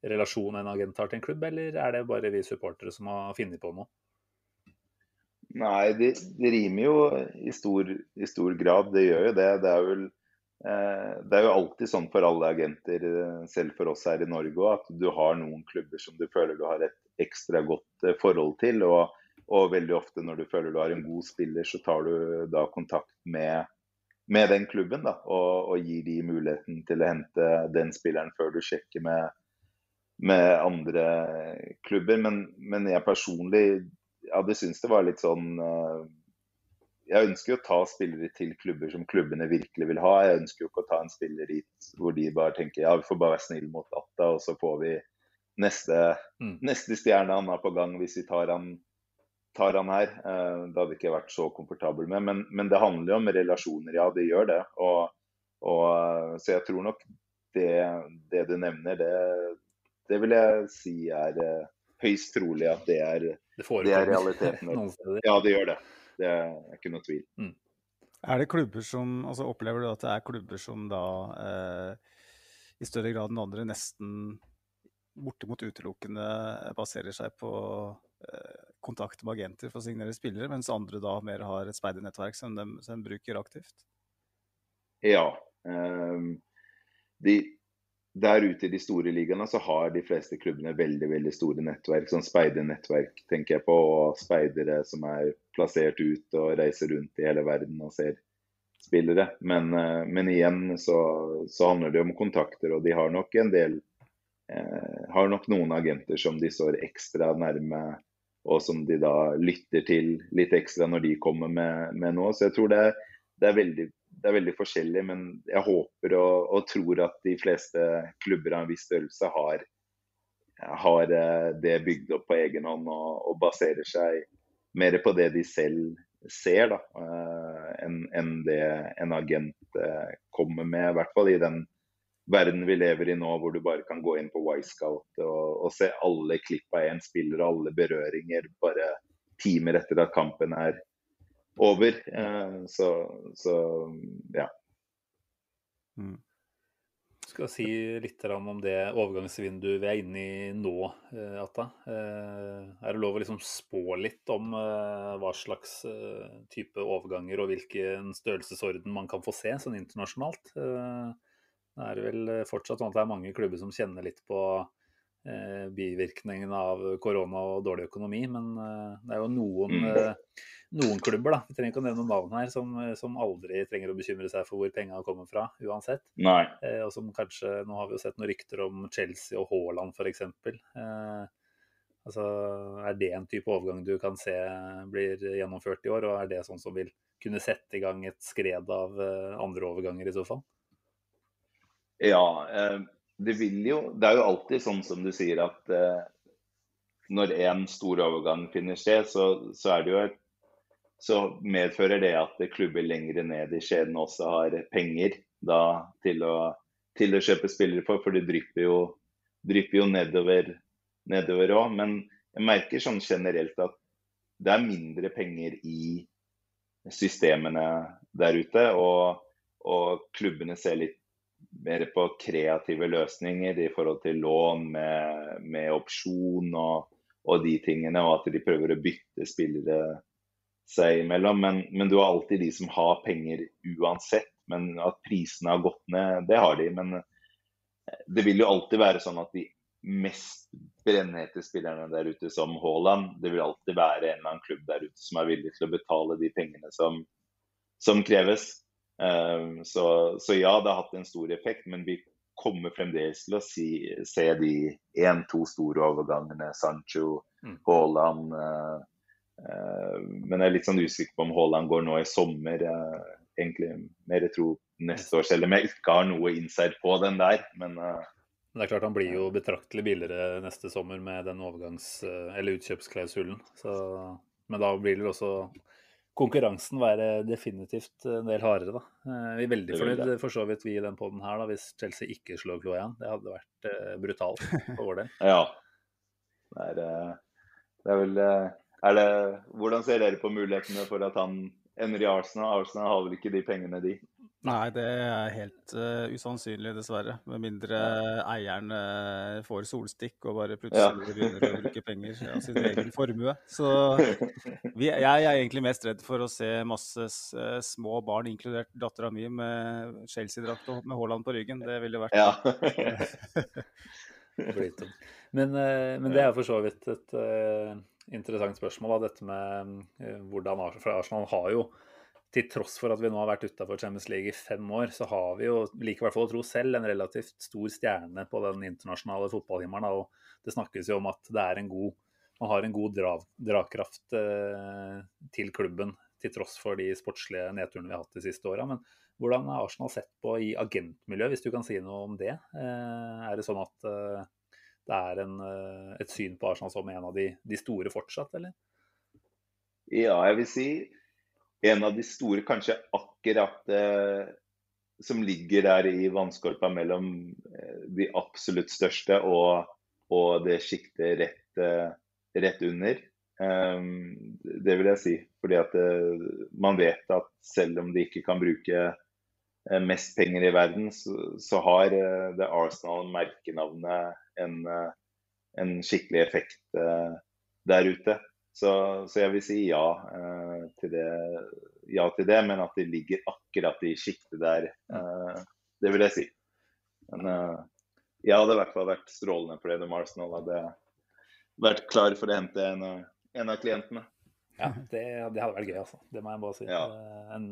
relasjon en agent har til en klubb, eller er det bare vi supportere som har funnet på noe? Nei, det, det rimer jo i stor, i stor, grad. Det gjør jo det. Det er vel det er jo alltid sånn for alle agenter, eh, selv for oss her i Norge òg, at du har noen klubber som du føler du har et ekstra godt eh, forhold til. Og, og, veldig ofte når du føler du har en god spiller, så tar du da kontakt med, med den klubben da, og, og, gir de muligheten til å hente den spilleren før du sjekker med, med andre klubber. Men, men, jeg personlig ja, det syntes det var litt sånn Jeg ønsker jo å ta spillere til klubber som klubbene virkelig vil ha. Jeg ønsker jo ikke å ta en spiller hit hvor de bare tenker ja, vi får bare være snill mot Atta, og så får vi neste, mm. neste stjerne han har på gang hvis vi tar han, tar han her. Uh, det hadde ikke vært så komfortabel med. Men, men, det handler jo om relasjoner, ja det gjør det. Og, og, uh, så jeg tror nok det, det du nevner, det, det vil jeg si er uh, høyst trolig at det er, det, det er realiteten. *laughs* ja, det gjør det. Det er ikke noe tvil. Mm. Er det klubber som, altså Opplever du at det er klubber som da eh, i større grad enn andre nesten bortimot utelukkende baserer seg på eh, kontakt med agenter for å signere spillere, mens andre da mer har et speidernettverk som de, som de bruker aktivt? Ja. Eh, de, der ute i de store ligaene så har de fleste klubbene veldig veldig store nettverk. Sånn speidernettverk tenker jeg på, og speidere som er plassert ut og reiser rundt i hele verden og ser spillere. Men, eh, men igjen så, så, handler det om kontakter, og de har nok en del eh, Har nok noen agenter som de står ekstra nærme, og som de da lytter til litt ekstra når de kommer med, med noe. Så jeg tror det, det er veldig det er veldig forskjellig, men jeg håper og, og, tror at de fleste klubber av en viss størrelse har, har eh, det bygd opp på egen hånd og, og, baserer seg mer på det de selv ser, uh, enn en det en agent uh, kommer med. I hvert fall i den verden vi lever i nå, hvor du bare kan gå inn på Wisecout og, og se alle klipp av én spiller og alle berøringer bare timer etter at kampen er over. Eh, så, så ja. Mm. Skal si litt om det overgangsvinduet vi er inne i nå, eh, Atta. Eh, er det lov å liksom spå litt om hva slags type overganger og hvilken størrelsesorden man kan få se sånn internasjonalt? Det er vel fortsatt sånn at det er mange klubber som kjenner litt på bivirkningene av korona og dårlig økonomi, men det er jo noen mm noen klubber, da, vi trenger ikke å nevne navn her, som, som, aldri trenger å bekymre seg for hvor penga kommer fra, uansett. Nei. Eh, og som kanskje, Nå har vi jo sett noen rykter om Chelsea og Haaland f.eks. Eh, altså, er det en type overgang du kan se blir gjennomført i år, og er det sånn som vil kunne sette i gang et skred av eh, andre overganger i så fall? Ja, eh, det vil jo Det er jo alltid sånn som du sier at eh, når en stor overgang finner sted, så, så er det jo et så medfører det at klubber lenger ned i skjeden også har penger da, til, å, til, å, kjøpe spillere for, for det drypper jo, drypper jo nedover òg. Men jeg merker sånn generelt at det er mindre penger i systemene der ute. Og, og klubbene ser litt mer på kreative løsninger i forhold til lån med, med opsjon og, og, de tingene, og at de prøver å bytte spillere seg imellom. Men, men, du har alltid de som har penger uansett. Men at prisene har gått ned, det har de. Men eh, det vil jo alltid være sånn at de mest brennhete spillerne der ute, som Haaland, det vil alltid være en eller annen klubb der ute som er villig til å betale de pengene som, som kreves. Um, så, så, ja, det har hatt en stor effekt, men vi kommer fremdeles til å si, se de én-to store overgangene. Sancho, mm. Haaland, uh, Eh, men jeg er litt sånn usikker på om Haaland går nå i sommer. Egentlig mer tro neste år, selv om jeg ikke har noe inside på den der. Men men det er klart han blir jo betraktelig billigere neste sommer med den overgangs- eller utkjøpsklausulen. men da blir det også konkurransen være definitivt en del hardere, da. Eh, vi er veldig fornøyd for så vidt vi i den poden her, da, hvis Chelsea ikke slår igjen. Det hadde vært brutalt *laughs* for vår del. ja. Det er, det er vel det, hvordan ser dere på mulighetene for at han ender i Arsenal? Arsenal har vel ikke de pengene, de? Nei, det er helt uh, usannsynlig, dessverre. Med mindre eieren uh, får solstikk og bare plutselig ja. begynner å bruke penger av sin *laughs* egen formue. Så vi, jeg er egentlig mest redd for å se masse uh, små barn, inkludert dattera mi, med Chelsea-drakt og med Haaland på ryggen. Det ville vært ja. *laughs* men, men, det er for så vidt et interessant spørsmål. Da, dette med uh, hvordan For Arsenal har jo, til tross for at vi nå har vært utafor Champions League i fem år, så har vi jo, likevel hvert å tro selv, en relativt stor stjerne på den internasjonale fotballhimmelen. Og det snakkes jo om at det er en god man har en god dra, drakraft eh, til klubben, til tross for de sportslige nedturene vi har hatt de siste åra. Men hvordan er Arsenal sett på i agentmiljøet, hvis du kan si noe om det? Eh, er det sånn at eh, det er en, eh, et syn på Arsenal som en av de, de store fortsatt, eller? Ja, jeg vil si en av de store, kanskje akkurat eh, som ligger der i vannskorpa mellom eh, de absolutt største og, og det sjiktet rett, eh, rett, under. Um, det vil jeg si. Fordi at uh, man vet at selv om de ikke kan bruke uh, mest penger i verden, så, så har uh, det Arsenal-merkenavnet en, en, skikkelig effekt der ute. Så, så, jeg vil si ja, eh, til det, ja, til det, men at de ligger akkurat i sjiktet der, eh, det vil jeg si. Men eh, jeg hadde i hvert fall vært strålende fornøyd om Arsenal hadde vært klar for å hente en, en av klientene. Ja, det, det, hadde vært gøy, altså. Det må jeg bare si. Ja. En,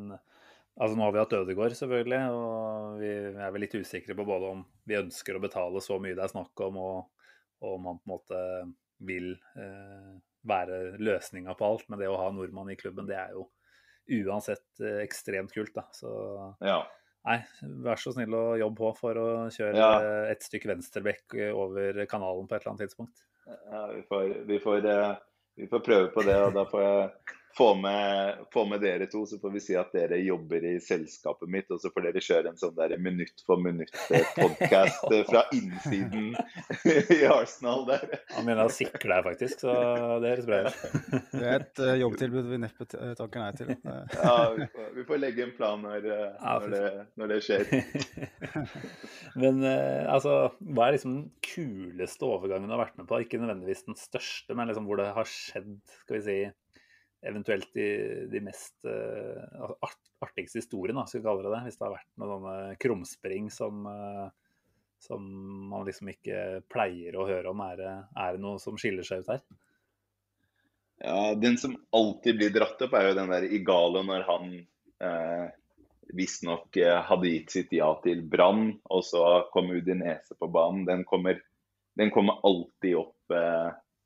altså Nå har vi hatt Ødegaard, selvfølgelig, og vi er vel litt usikre på både om vi ønsker å betale så mye det er snakk om, og, og om han på en måte vil eh, være løsninga på alt. Men det å ha nordmann i klubben, det er jo uansett eh, ekstremt kult. da. Så ja. nei, vær så snill og jobb på for å kjøre ja. et stykke venstrebekk over kanalen på et eller annet tidspunkt. Ja, vi får, vi får, eh, vi får prøve på det, og da får jeg få med, få med, dere to, så får vi si at dere jobber i selskapet mitt. Og så får dere kjøre en sånn der minutt for minutt-podkast *laughs* eh, fra innsiden *laughs* i Arsenal der. Han mener å sikre deg, faktisk, så det høres bra ut. *laughs* Det er et uh, jobbtilbud vi neppe takker nei til. Ja, vi får, vi får, legge en plan når, eh, når, det, når det, skjer. Men uh, altså, hva er liksom den kuleste overgangen du har vært med på? Ikke nødvendigvis den største, men liksom hvor det har skjedd, skal vi si eventuelt de, de mest uh, artigste historiene, skal vi kalle det det. Hvis det har vært noen sånne krumspring som, uh, som man liksom ikke pleier å høre om. Er det, er det noe som skiller seg ut her? Ja, Den som alltid blir dratt opp, er jo den der Igalo når han eh, visstnok hadde gitt sitt ja til Brann, og så kom Udinese på banen. Den kommer, den kommer alltid opp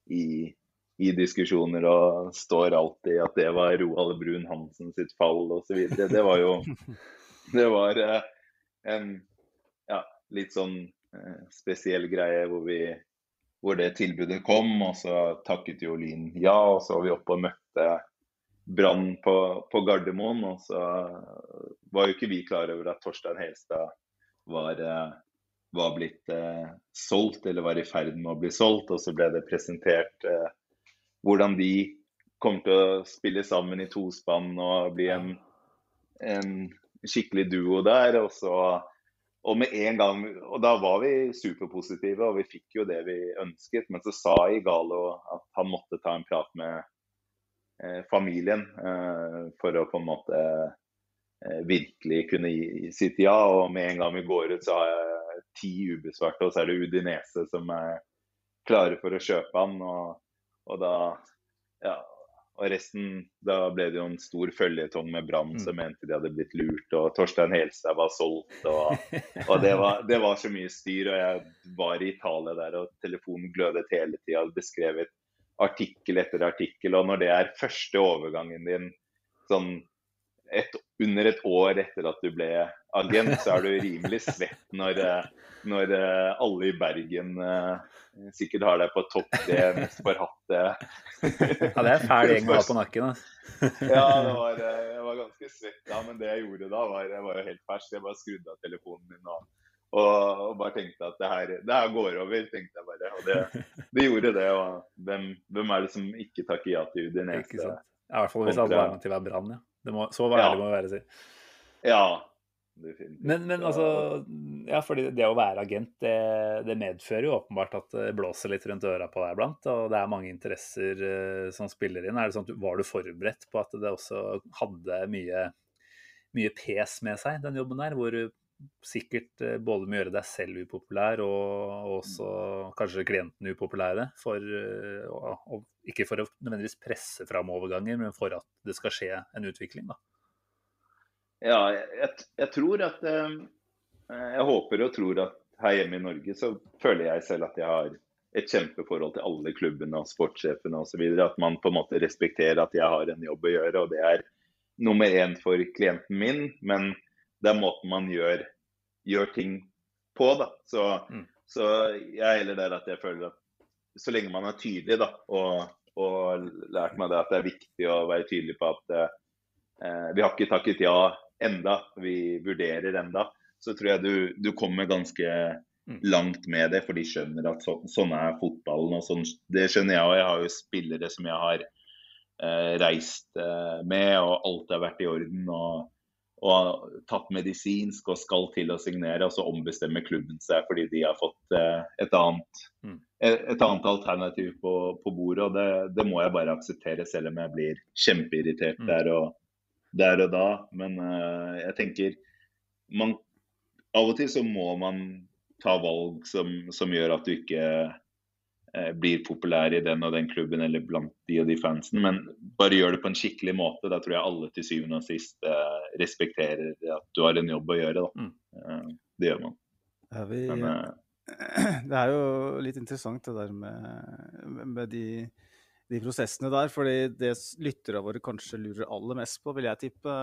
i i diskusjoner og står alltid at det var Roald Brun Hansen sitt fall osv. Det var jo *laughs* Det var eh, en ja, litt sånn eh, spesiell greie hvor, vi, hvor det tilbudet kom, og så takket jo Lyn ja. Og så var vi oppe og møtte Brann på, på, Gardermoen, og så var jo ikke vi klar over at Torstein Helstad var, eh, var blitt eh, solgt, eller var i ferd med å bli solgt. Og så ble det presentert eh, hvordan de kommer til å spille sammen i tospann og bli en, en skikkelig duo der. Og, så, og med en gang, og da var vi superpositive, og vi fikk jo det vi ønsket. Men så sa Igalo at han måtte ta en prat med eh, familien eh, for å på en måte eh, virkelig kunne gi sitt ja. Og med en gang vi går ut, så har jeg ti ubesvarte, og så er det Udinese som er klare for å kjøpe han. og og da Ja. Og resten Da ble det jo en stor føljetong med Brann mm. som mente de hadde blitt lurt, og Torstein Helstad var solgt, og, *laughs* og det, var, det, var, så mye styr. Og jeg var i Italia der, og telefonen glødet hele tida, beskrevet artikkel etter artikkel. Og når det er første overgangen din sånn et, under et år etter at du ble agent, så er du rimelig svett når, når alle i Bergen Eh, sikkert har deg på topp tre, mest forhatte Ja, det er fæl *laughs* gjeng å ha på nakken. Altså. *laughs* ja, det var, eh, jeg var ganske svett da, men det jeg gjorde da, var jeg var jo helt fersk. Jeg bare skrudde av telefonen min og, og, og bare tenkte at det her, det her, går over, tenkte jeg bare. Og det, det gjorde det. Og hvem, hvem, er det som ikke takker ja til Udinese? I hvert fall hvis alle alternativet er Brann, ja. Må, så ærlig ja. må vi være, si. Ja, men, men, altså, ja, fordi det å være agent, det, det, medfører jo åpenbart at det blåser litt rundt øra på deg iblant. Og det er mange interesser uh, som spiller inn. Er det sånn at Var du forberedt på at det også hadde mye, mye pes med seg, den jobben der? Hvor du sikkert uh, både må gjøre deg selv upopulær og, og også kanskje klientene upopulære. For, og, og, ikke for å nødvendigvis presse fram overganger, men for at det skal skje en utvikling. da. Ja, jeg, jeg tror at eh, Jeg håper og tror at her hjemme i Norge så føler jeg selv at jeg har et kjempeforhold til alle klubbene og sportssjefene osv. At man på en måte respekterer at jeg har en jobb å gjøre, og det er nummer én for klienten min. Men det er måten man gjør, gjør ting på, da. Så, mm. så, jeg er heller der at jeg føler at så lenge man er tydelig, da, og, og lært meg det at det er viktig å være tydelig på at eh, vi har ikke takket ja enda, vi vurderer enda, så tror jeg du, du kommer ganske Mm. langt med det, for de skjønner at så, sånn er fotballen. og sånn, Det skjønner jeg, og jeg har jo spillere som jeg har eh, reist eh, med, og alt har vært i orden. og, og tatt medisinsk og skal til å signere, og så ombestemmer klubben seg fordi de har fått eh, et, annet, mm. et, et, annet, alternativ på, på bordet. og det, det, må jeg bare akseptere, selv om jeg blir kjempeirritert mm. der, og, der, og, da. Men uh, jeg tenker man, Av og til så må man ta valg som, som gjør at du ikke uh, blir populær i den og den klubben eller blant de og de fansen, men bare gjør det på en skikkelig måte. Da tror jeg alle til syvende og sist uh, respekterer at du har en jobb å gjøre. Mm. Eh, det gjør man. Ja, vi, men, *clears throat* det er jo litt interessant det der med, med de, de, prosessene der. fordi det lyttere våre kanskje lurer aller mest på, vil jeg tippe,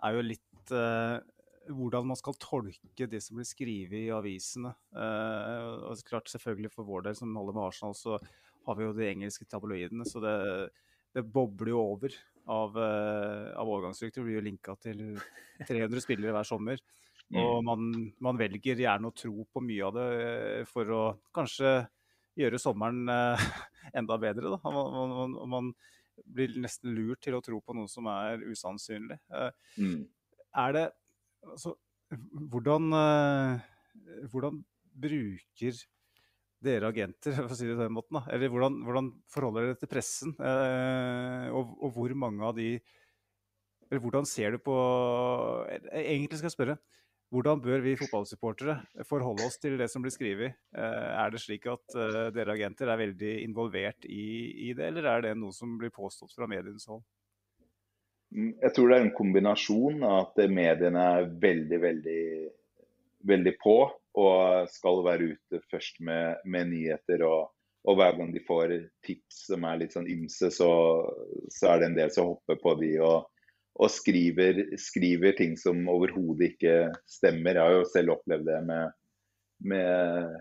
er jo litt eh, hvordan man skal tolke det som blir skrevet i avisene. Uh, og klart Selvfølgelig for vår del som holder med Arsenal, så har vi jo de engelske tabloidene. Så det, det bobler jo over av, uh, av overgangsrykter. Blir jo linka til 300 spillere hver sommer. *laughs* Og mm. man, man, velger gjerne å tro på mye av det uh, for å kanskje gjøre sommeren enda bedre. Da. Man, man, man, blir nesten lurt til å tro på noe som er usannsynlig. Mm. Er det altså, hvordan, eh, hvordan, bruker dere agenter, for å si det på den måten, da? eller hvordan, hvordan forholder dere til pressen? Eh, og, og, hvor mange av de Eller hvordan ser du på Egentlig skal jeg spørre. Hvordan bør vi fotballsupportere forholde oss til det som blir skrevet? Eh, er det slik at uh, dere agenter er veldig involvert i, i, det, eller er det noe som blir påstått fra medienes hold? Mm, jeg tror det er en kombinasjon av at mediene er veldig, veldig, veldig på og skal være ute først med, med nyheter. Og, og, hver gang de får tips som er litt sånn ymse, så, så er det en del som hopper på de og, og skriver, skriver, ting som overhodet ikke stemmer. Jeg har jo selv opplevd det med, med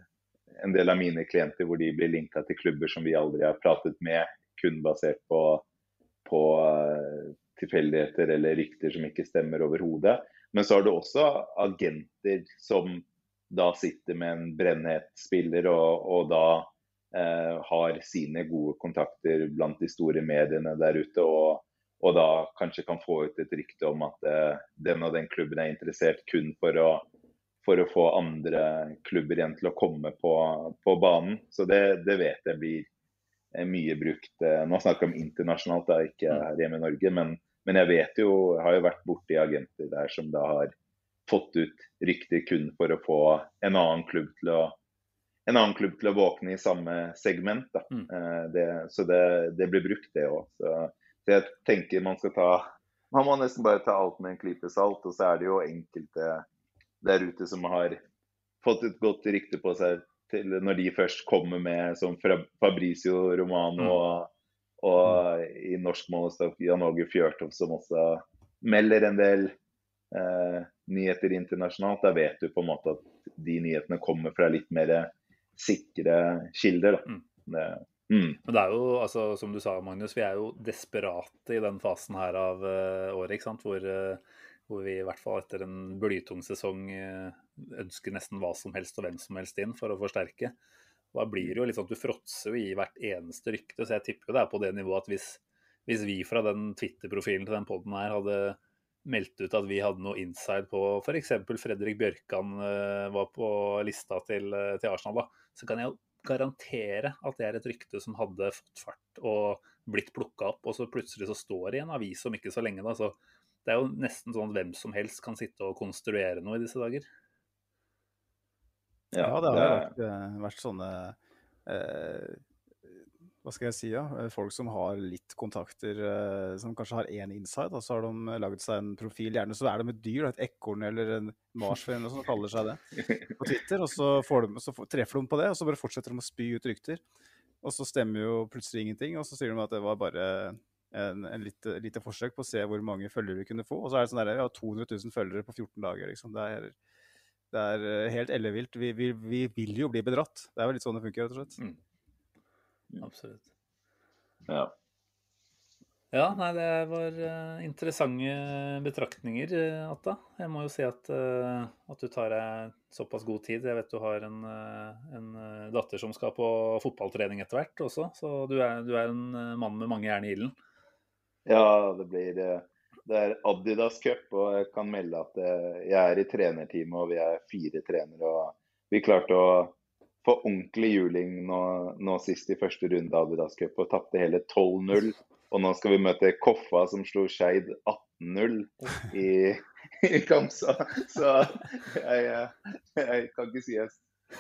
en del av mine klienter hvor de blir linka til klubber som vi aldri har pratet med, kun basert på, på tilfeldigheter eller rykter som ikke stemmer overhodet. Men så har du også agenter som da sitter med en brennhet spiller og, og da eh, har sine gode kontakter blant de store mediene der ute. Og, og da kanskje kan få ut et rykte om at eh, den og den klubben er interessert kun for å, for å få andre klubber igjen til å komme på, på banen. Så det, det, vet jeg blir eh, mye brukt. Eh, nå snakker jeg om internasjonalt, da, ikke mm. her hjemme i Norge. men men jeg vet jo, jeg har jo vært borti agenter der som da har fått ut rykter kun for å få en annen klubb til å, en annen klubb til å våkne i samme segment. Da. Mm. Det, så det, det, blir brukt, det òg. Så, jeg tenker man skal ta Man må nesten bare ta alt med en klype salt. Og så er det jo enkelte der ute som har fått et godt rykte på seg til når de først kommer med som Fabricio Romano mm. og og i norsk målestokk Jan Åge Fjørtoft, som også melder en del eh, nyheter internasjonalt. Da vet du på en måte at de nyhetene kommer fra litt mer sikre kilder. Da. Mm. Det, mm. Men det er jo, altså, som du sa, Magnus, vi er jo desperate i den fasen her av uh, året. ikke sant? Hvor, uh, hvor, vi i hvert fall etter en blytung sesong uh, ønsker nesten hva som helst og hvem som helst inn for å forsterke. Da blir det jo litt sånn at du fråtser jo i hvert eneste rykte. Så jeg tipper jo det er på det nivået at hvis, hvis vi fra den Twitter-profilen til den poden her hadde meldt ut at vi hadde noe inside på f.eks. Fredrik Bjørkan var på lista til, til, Arsenal, da, så kan jeg jo garantere at det er et rykte som hadde fått fart og blitt plukka opp, og så plutselig så står det i en avis om ikke så lenge. da, så Det er jo nesten sånn at hvem som helst kan sitte og konstruere noe i disse dager. Ja, det har jo Vært, eh, vært, sånne eh, hva skal jeg si, ja, eh, folk som har litt kontakter, eh, som kanskje har én inside, og så har de laget seg en profil. Gjerne så er de et dyr, et ekorn eller en marsvin som kaller seg det, på Twitter. Og så, de, så, treffer de på det, og så bare fortsetter de å spy ut rykter. Og så stemmer jo plutselig ingenting, og så sier de at det var bare en, en lite, lite, forsøk på å se hvor mange følgere vi kunne få. Og så er det sånn der, vi har 200 000 følgere på 14 dager. liksom. Det er, det er eh, helt ellevilt. Vi, vi, vi, vil jo bli bedratt. Det er jo litt sånn det funker, rett og slett. Mm. Absolutt. Ja. Ja, nei, det var uh, interessante betraktninger, uh, Atta. Jeg må jo si at, uh, at, du tar deg såpass god tid. Jeg vet du har en, en datter som skal på fotballtrening etter hvert også, så du er, du er en mann med mange jern i ilden. Ja, det blir Det er Adidas Cup, og jeg kan melde at jeg er i trenerteamet, og vi er fire trenere. og Vi klarte å få ordentlig juling nå, nå, sist i første runde av Adidas Cup og tapte hele 12-0. Og nå skal vi møte Koffa som slo Skeid 18-0 i, i Kamsa. Så, jeg, jeg, kan ikke si jeg,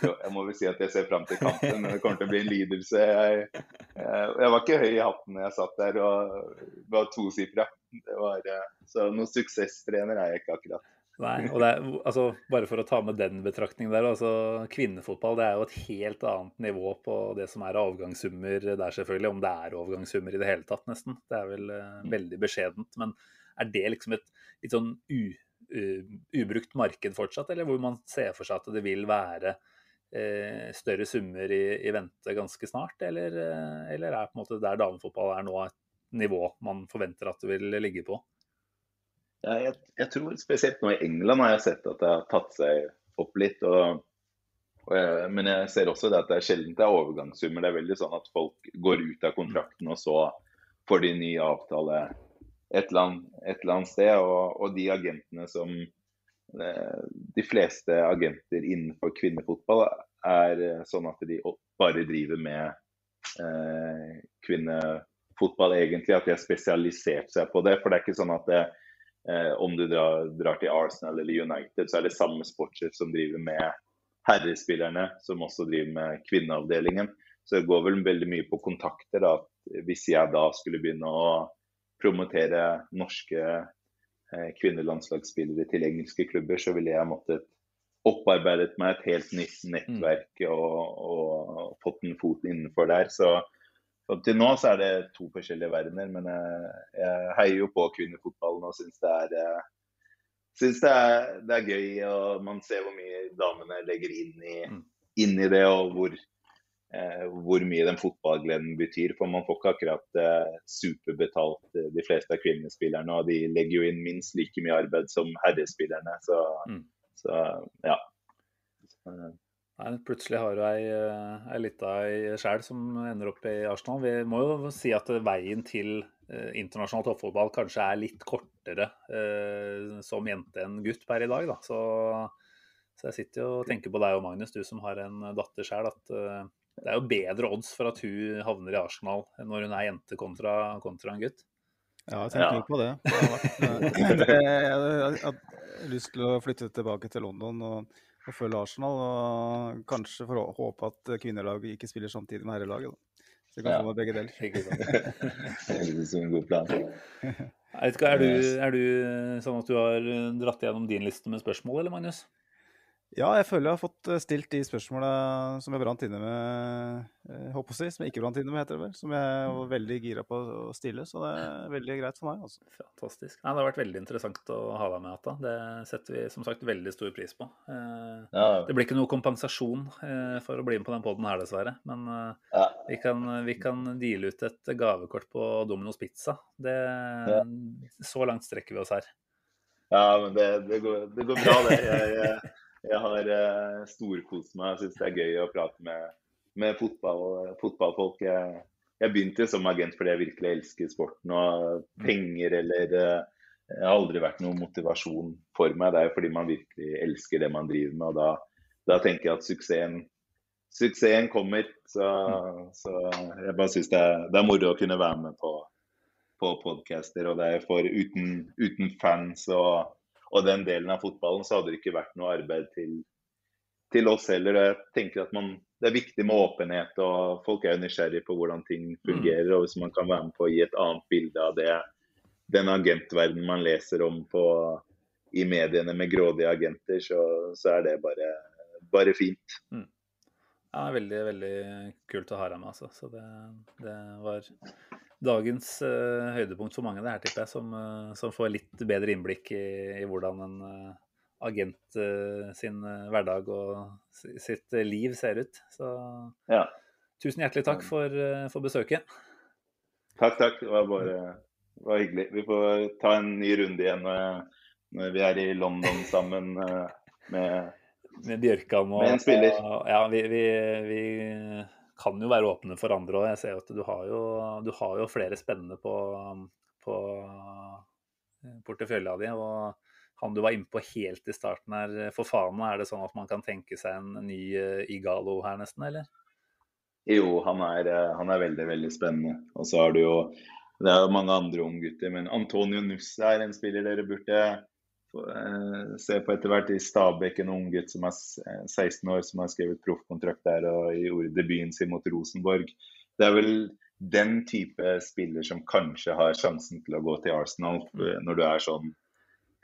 jeg må vel si at jeg ser fram til kampen, men det kommer til å bli en lidelse. Jeg, jeg var ikke høy i hatten når jeg satt der og var tosifra. Så noen suksesstrener er jeg ikke akkurat. Nei, og det er, altså, Bare for å ta med den betraktningen der. altså Kvinnefotball det er jo et helt annet nivå på det som er avgangssummer der, selvfølgelig. Om det er overgangssummer i det hele tatt, nesten. Det er vel uh, veldig beskjedent. Men er det liksom et litt sånn u, uh, ubrukt marked fortsatt, eller hvor man ser for seg at det vil være uh, større summer i, i, vente ganske snart? Eller, eller er på en måte der damefotball er nå et nivå man forventer at det vil ligge på? Jeg, jeg, tror spesielt nå i England har jeg sett at det har tatt seg opp litt. Og, og jeg, men jeg ser også det at det er sjelden det er overgangssummer. Det er veldig sånn at folk går ut av kontrakten, og så får de ny avtale et eller annet, et eller annet sted. Og, og, de agentene som eh, De fleste agenter innenfor kvinnefotball er eh, sånn at de bare driver med eh, kvinnefotball, egentlig. At de har spesialisert seg på det. For det er ikke sånn at det, Eh, om du drar, drar, til Arsenal eller United, så er det samme sportssjef som driver med herrespillerne, som også driver med kvinneavdelingen. Så det går vel veldig mye på kontakter. da, Hvis jeg da skulle begynne å promotere norske eh, kvinnelandslagsspillere til engelske klubber, så ville jeg måttet opparbeidet meg et helt nytt nettverk og, og fått en fot innenfor der. Så så til nå så er det to forskjellige verdener, men jeg, jeg heier jo på kvinnefotballen og syns det er eh, Syns det, det, er gøy, og man ser hvor mye damene legger inn i, mm. inn i det, og hvor, eh, hvor mye den fotballgleden betyr. For man får ikke akkurat eh, superbetalt, eh, de fleste av kvinnespillerne. Og de legger jo inn minst like mye arbeid som herrespillerne. Så, mm. så ja. Nei, Plutselig har du ei, eh, ei lita ei sjæl som ender opp i Arsenal. Vi må jo si at veien til eh, internasjonal toppfotball kanskje er litt kortere eh, som jente enn gutt per i dag. Da. Så, så, jeg sitter jo og tenker på deg og Magnus, du som har en datter sjæl, at eh, det er jo bedre odds for at hun havner i Arsenal når hun er jente kontra, kontra en gutt. Ja, jeg tenker ja. på det. Jeg, jeg, jeg, jeg har lyst til å flytte tilbake til London. og og følge Arsenal. Og kanskje for å håpe at kvinnelaget ikke spiller samtidig med herrelaget. Så det kan ja. få begge deler. det høres ut en god plan. Er du, er du sånn at du har dratt gjennom din liste med spørsmål, eller Magnus? Ja, jeg føler jeg har fått eh, stilt de spørsmåla som jeg brant inne med, jeg håper å si, som jeg ikke brant inne med, heter det vel. Som jeg var veldig gira på å stille, så det er veldig greit for meg. Altså. Fantastisk. Nei, det har vært veldig interessant å ha deg med, Atta. Det setter vi som sagt veldig stor pris på. Eh, ja. Det blir ikke noe kompensasjon for å bli med på den poden her, dessverre. Men ja. vi, kan, vi, kan, deale ut et gavekort på Domino's Pizza. Det. Så langt strekker vi oss her. Ja, men det, det, går, det går, bra, det. Jeg, jeg jeg har uh, storkost meg. Jeg syns det er gøy å prate med, med fotball, fotballfolk. Jeg, jeg, begynte som agent fordi jeg virkelig elsker sporten. Og penger eller uh, det har aldri vært noen motivasjon for meg. Det er jo fordi man virkelig elsker det man driver med. Og da, da tenker jeg at suksessen, suksessen kommer. Så, så, jeg bare syns det, det, er moro å kunne være med på, på podcaster. Og det er for uten, uten fans og og den delen av fotballen, så hadde det ikke vært noe arbeid til, til oss heller. Jeg tenker at man, det er viktig med åpenhet, og folk er jo nysgjerrige på hvordan ting fungerer. og Hvis man kan være med på å gi et annet bilde av det, den agentverden man leser om på, i mediene med grådige agenter, så, så er det bare, bare fint. Mm. Ja, veldig, veldig kult å ha deg med, altså. Så det, det var dagens uh, høydepunkt for mange, det her, tipper jeg, som, uh, som får litt bedre innblikk i, i hvordan en uh, agent sin hverdag og sitt liv ser ut. Så ja. tusen hjertelig takk for, for besøket. Takk, takk. Det var bare det var hyggelig. Vi får ta en ny runde igjen når, når vi er i London sammen med med Bjørkan og Med en spiller. Og, ja, vi, vi, vi, kan jo være åpne for andre òg. Jeg ser at du har jo, du har jo flere spennende på, på portefølja di. Og han du var innpå helt i starten her, for faen, er det sånn at man kan tenke seg en ny Igalo her nesten, eller? Jo, han er, eh, han er veldig, veldig spennende. Og så har du jo det er jo mange andre unggutter, men Antonio Nusse er en spiller dere burde Eh, se på etter hvert i Stabæk, en ung gutt som er 16 eh, år, som har skrevet proffkontrakt der og gjorde debuten sin mot Rosenborg. Det er vel den type spiller som kanskje har sjansen til å gå til Arsenal eh, når du er sånn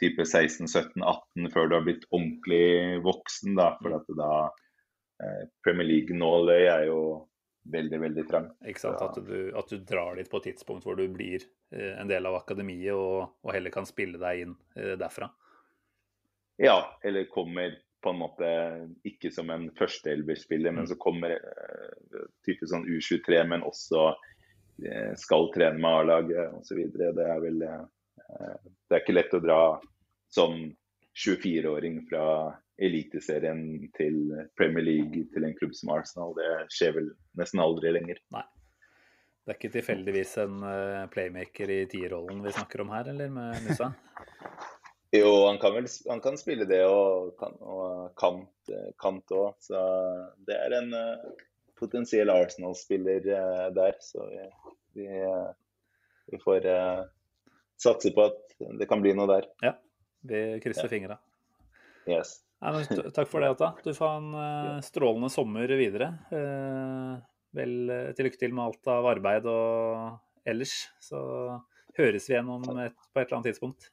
type 16-17-18 før du har blitt ordentlig voksen. da, for at da Premier League-nåløy er jo veldig, veldig trang. Ikke sant? At du, at du, drar dit på et tidspunkt hvor du blir eh, en del av akademiet og, og, heller kan spille deg inn eh, derfra? Ja, eller kommer på en måte ikke som en førsteelverspiller, mm. men så kommer uh, type sånn U23, men også skal trene med A-laget osv. Det er vel Det er ikke lett å dra som 24-åring fra Eliteserien til Premier League til en klubb som Arsenal. Det skjer vel nesten aldri lenger. Nei. Det er ikke tilfeldigvis en uh, playmaker i tierrollen vi snakker om her, eller med Musa? *laughs* jo, han kan vel han kan spille det og, kan, og kant, kant òg. Så det er en uh, potensiell Arsenal-spiller uh, der. Så vi, vi, vi får satse på at det kan bli noe der. Ja, vi krysser ja. fingra. Yes. Nei, takk for det, Atta. Du får en uh, strålende sommer videre. Uh, vel uh, til lykke til med alt av arbeid og ellers. Så høres vi igjen om et, på et eller annet tidspunkt.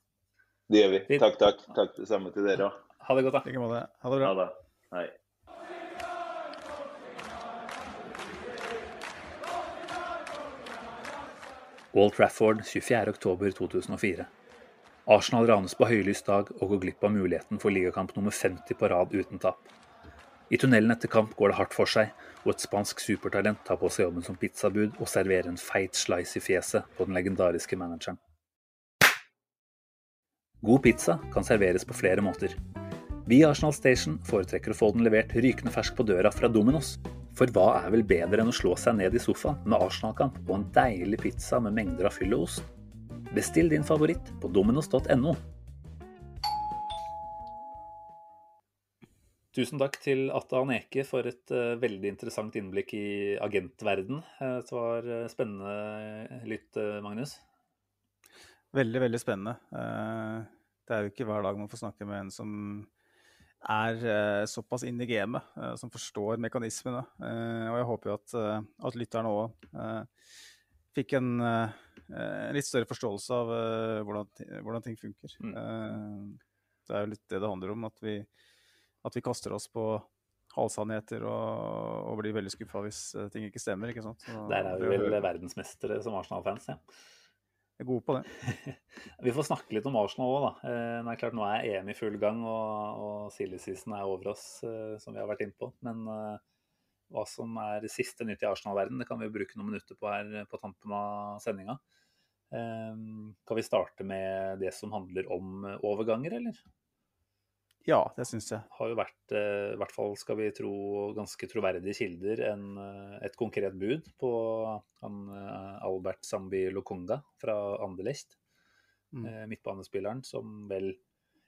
Det gjør vi. Takk, takk. Takk det samme til dere òg. Ha det godt, da. Ha det bra. Ha det. Hei. Old Trafford 24.10.2004. Arsenal ranes på høylys dag og går glipp av muligheten for ligakamp nummer 50 på rad uten tap. I tunnelen etter kamp går det hardt for seg, og et spansk supertalent tar på seg jobben som pizzabud og serverer en feit slice i fjeset på den legendariske manageren. God pizza kan serveres på flere måter. Vi i Arsenal Station foretrekker å få den levert rykende fersk på døra fra Dominos. For hva er vel bedre enn å slå seg ned i sofaen med Arsenal-kamp og en deilig pizza med mengder av fyll og ost? Bestill din favoritt på dominos.no. Tusen takk til Atta Aneke for et uh, veldig interessant innblikk i agentverden. Uh, det var uh, spennende lytt, Magnus. Veldig, veldig spennende. det er jo ikke hver dag man får snakke med en som er såpass inn i gamet, som forstår mekanismene. og jeg håper jo at, at lytterne òg fikk en Eh, litt større forståelse av uh, hvordan, hvordan, ting funker. Mm. Uh, det er jo litt det det handler om, at vi, at vi kaster oss på halvsannheter og, og blir veldig skuffa hvis ting ikke stemmer. ikke sant? Så, Der er vi vel verdensmestere som Arsenal-fans, ja. Jeg er god på det. *laughs* vi får snakke litt om Arsenal òg, da. Det er klart, nå er EM i full gang, og, og silly season er over oss, som vi har vært inne på. Men hva som er siste nytt i Arsenal-verden, det kan vi bruke noen minutter på her på tampen av sendinga. Ehm, kan vi starte med det som handler om eh, overganger, eller? Ja, det syns jeg. Har jo vært, eh, i hvert fall skal vi tro, ganske troverdige kilder, en, eh, et konkret bud på han, Albert Zambi Lokonga fra Anderlecht. Mm. Midtbanespilleren som vel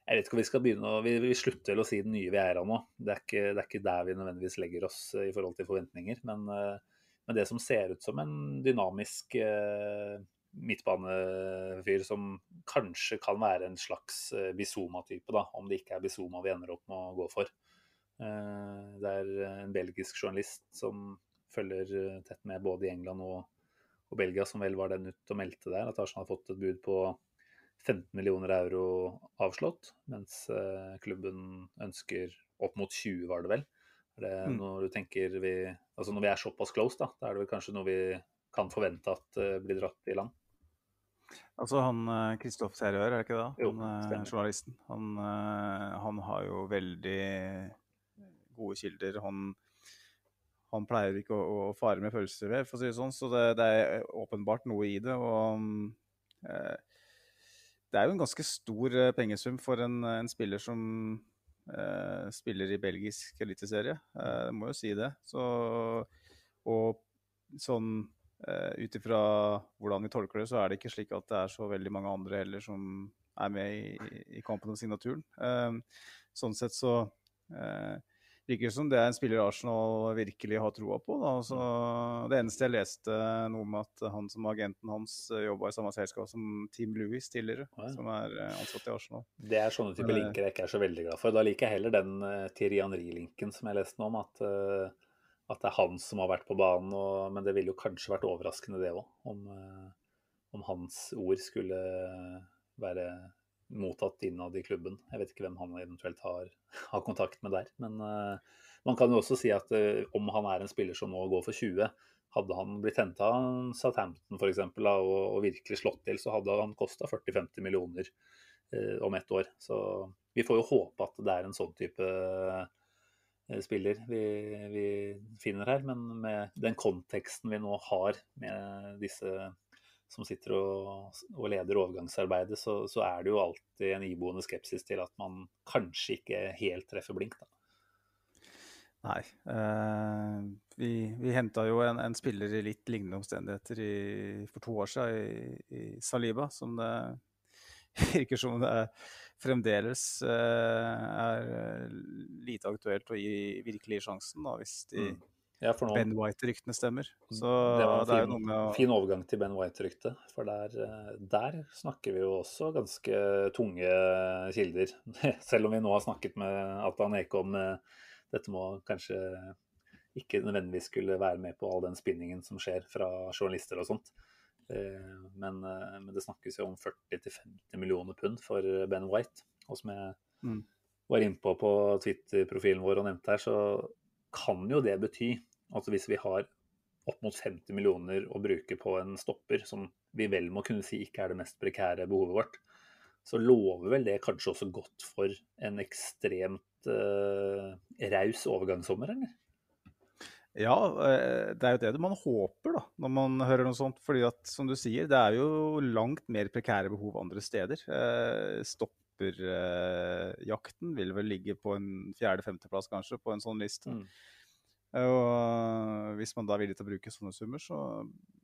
Jeg vet ikke om vi skal begynne å vi, vi, slutter vel å si den nye vi er av nå. Det er, ikke, det er, ikke, der vi nødvendigvis legger oss i forhold til forventninger. Men, men det som ser ut som en dynamisk midtbanefyr som kanskje kan være en slags eh, Bizoma-type, da, om det ikke er Bizoma vi ender opp med å gå for. Eh, det er en belgisk journalist som følger eh, tett med både i England og, og Belgia, som vel var den ut og meldte der at Arsenal har fått et bud på 15 millioner euro avslått, mens eh, klubben ønsker opp mot 20, var det vel. Det Mm. når vi Altså når vi er såpass close, da, da er det vel kanskje noe vi kan forvente at eh, blir dratt i land? Altså han Kristoff Terrør, er det ikke det? Jo, han, eh, journalisten. Han, eh, han har jo veldig gode kilder. Han, han pleier ikke å, å fare med følelser ved, for å si det sånn. Så det, det er åpenbart noe i det. Og eh, det er jo en ganske stor eh, pengesum for en, en spiller som eh, spiller i belgisk eliteserie. Eh, må jo si det. Så, og sånn uh, ut ifra hvordan vi tolker det, så er det ikke slik at det er så veldig mange andre heller som er med i, i kampen om signaturen. Eh, sånn sett så eh, virker som det er en spiller Arsenal virkelig har troa på. Da. Så det eneste jeg leste noe om at han som agenten hans jobba i samme selskap som Team Lewis tidligere, Ja. som er eh, ansatt i Arsenal. Det er sånne type eh, linker jeg ikke er så veldig glad for. Da liker jeg heller den uh, Thierry Henry-linken som jeg leste nå om, at, uh, at det er han som har vært på banen. Og, men det ville jo kanskje vært overraskende det òg, om, uh, om hans ord skulle være mottatt innad i klubben. Jeg vet ikke hvem han eventuelt har, har kontakt med der. Men uh, man kan jo også si at uh, om han er en spiller som nå går for 20, hadde han blitt henta Southampton f.eks. Og, og virkelig slått til, så hadde han kosta 40-50 millioner uh, om ett år. Så vi får jo håpe at det er en sånn type spiller vi, vi finner her. Men med den konteksten vi nå har med disse som sitter og, og leder overgangsarbeidet, så, så er det jo alltid en iboende skepsis til at man kanskje ikke helt treffer blink. Da. Nei. Eh, vi vi henta jo en, en spiller i litt lignende omstendigheter i, for to år siden, i, i Saliba, som det *laughs* virker som det fremdeles eh, er lite aktuelt å gi virkelig sjansen, da, hvis de Mm. Ja, nå, Ben White-ryktene stemmer. Så det var en det fin, med fin overgang til Ben White-ryktet. For der, eh, der snakker vi jo også ganske tunge kilder. *laughs* Selv om vi nå har snakket med Atan Eke om eh, dette må kanskje ikke nødvendigvis skulle være med på all den spinningen som skjer fra journalister og sånt. Eh, Men, men det snakkes jo om 40-50 millioner pund for Ben White. Og som jeg Mm. var innpå på Twitter-profilen vår og nevnte her, så kan jo det bety at hvis vi har opp mot 50 millioner å bruke på en stopper, som vi vel må kunne si ikke er det mest prekære behovet vårt, så lover vel det kanskje også godt for en ekstremt eh, raus overgangssommer, eller? Ja, eh, det er jo det man håper da, når man hører noe sånt. fordi at, som du sier, det er jo langt mer prekære behov andre steder. Eh, Stopperjakten vil vel ligge på en fjerde-femteplass kanskje på en sånn liste. Mm. Og hvis man da er villig til å bruke sånne summer, så,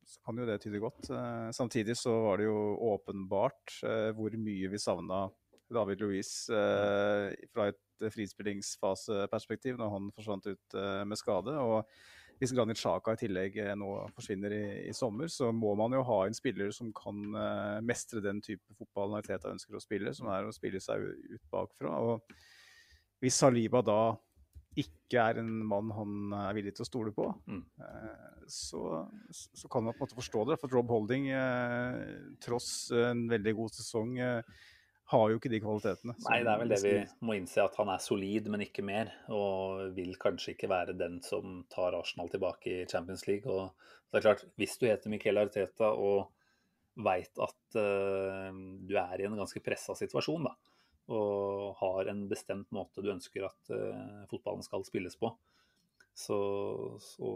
så kan jo det tyde godt. Eh, samtidig så var det jo åpenbart eh, hvor mye vi savna David Louise eh, fra et frispillingsfaseperspektiv når han forsvant ut eh, med skade. Og hvis Granit Xhaka i tillegg eh, nå forsvinner i, i sommer, så må man jo ha en spiller som kan eh, mestre den type fotball Teta ønsker å spille, som er å spille seg ut bakfra. Og hvis Saliba da ikke er en mann han er villig til å stole på, Mm. eh, så, så kan man på en måte forstå det. For Rob Holding, eh, tross en veldig god sesong, eh, har jo ikke de kvalitetene. Nei, det er vel det vi må innse, at han er solid, men ikke mer. Og vil kanskje ikke være den som tar Arsenal tilbake i Champions League. Og det er klart, hvis du heter Miquel Arteta og veit at uh, du er i en ganske pressa situasjon, da, og har en bestemt måte du ønsker at uh, fotballen skal spilles på, så, så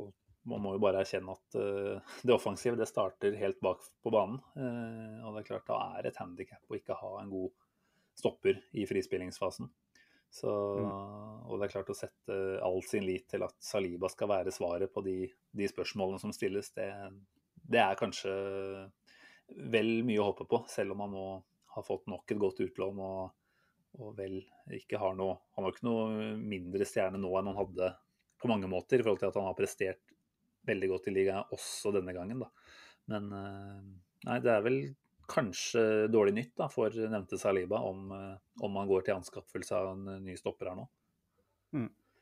man må jo bare erkjenne at uh, det offensive det starter helt bak på banen. Uh, og det er klart da er et handikap å ikke ha en god stopper i frispillingsfasen. Så, Og det er klart å sette all sin lit til at Saliba skal være svaret på de, de spørsmålene som stilles, det, det er kanskje vel mye å håpe på, selv om han nå har fått nok et godt utlån og, og vel ikke har noe Han har ikke noe mindre stjerne nå enn han hadde på mange måter, i forhold til at han har prestert veldig godt i ligaen også denne gangen. Da. Men eh, nei, det er vel kanskje dårlig nytt da, for nevnte Saliba om, eh, om man går til anskaffelse av en ny stopper her nå.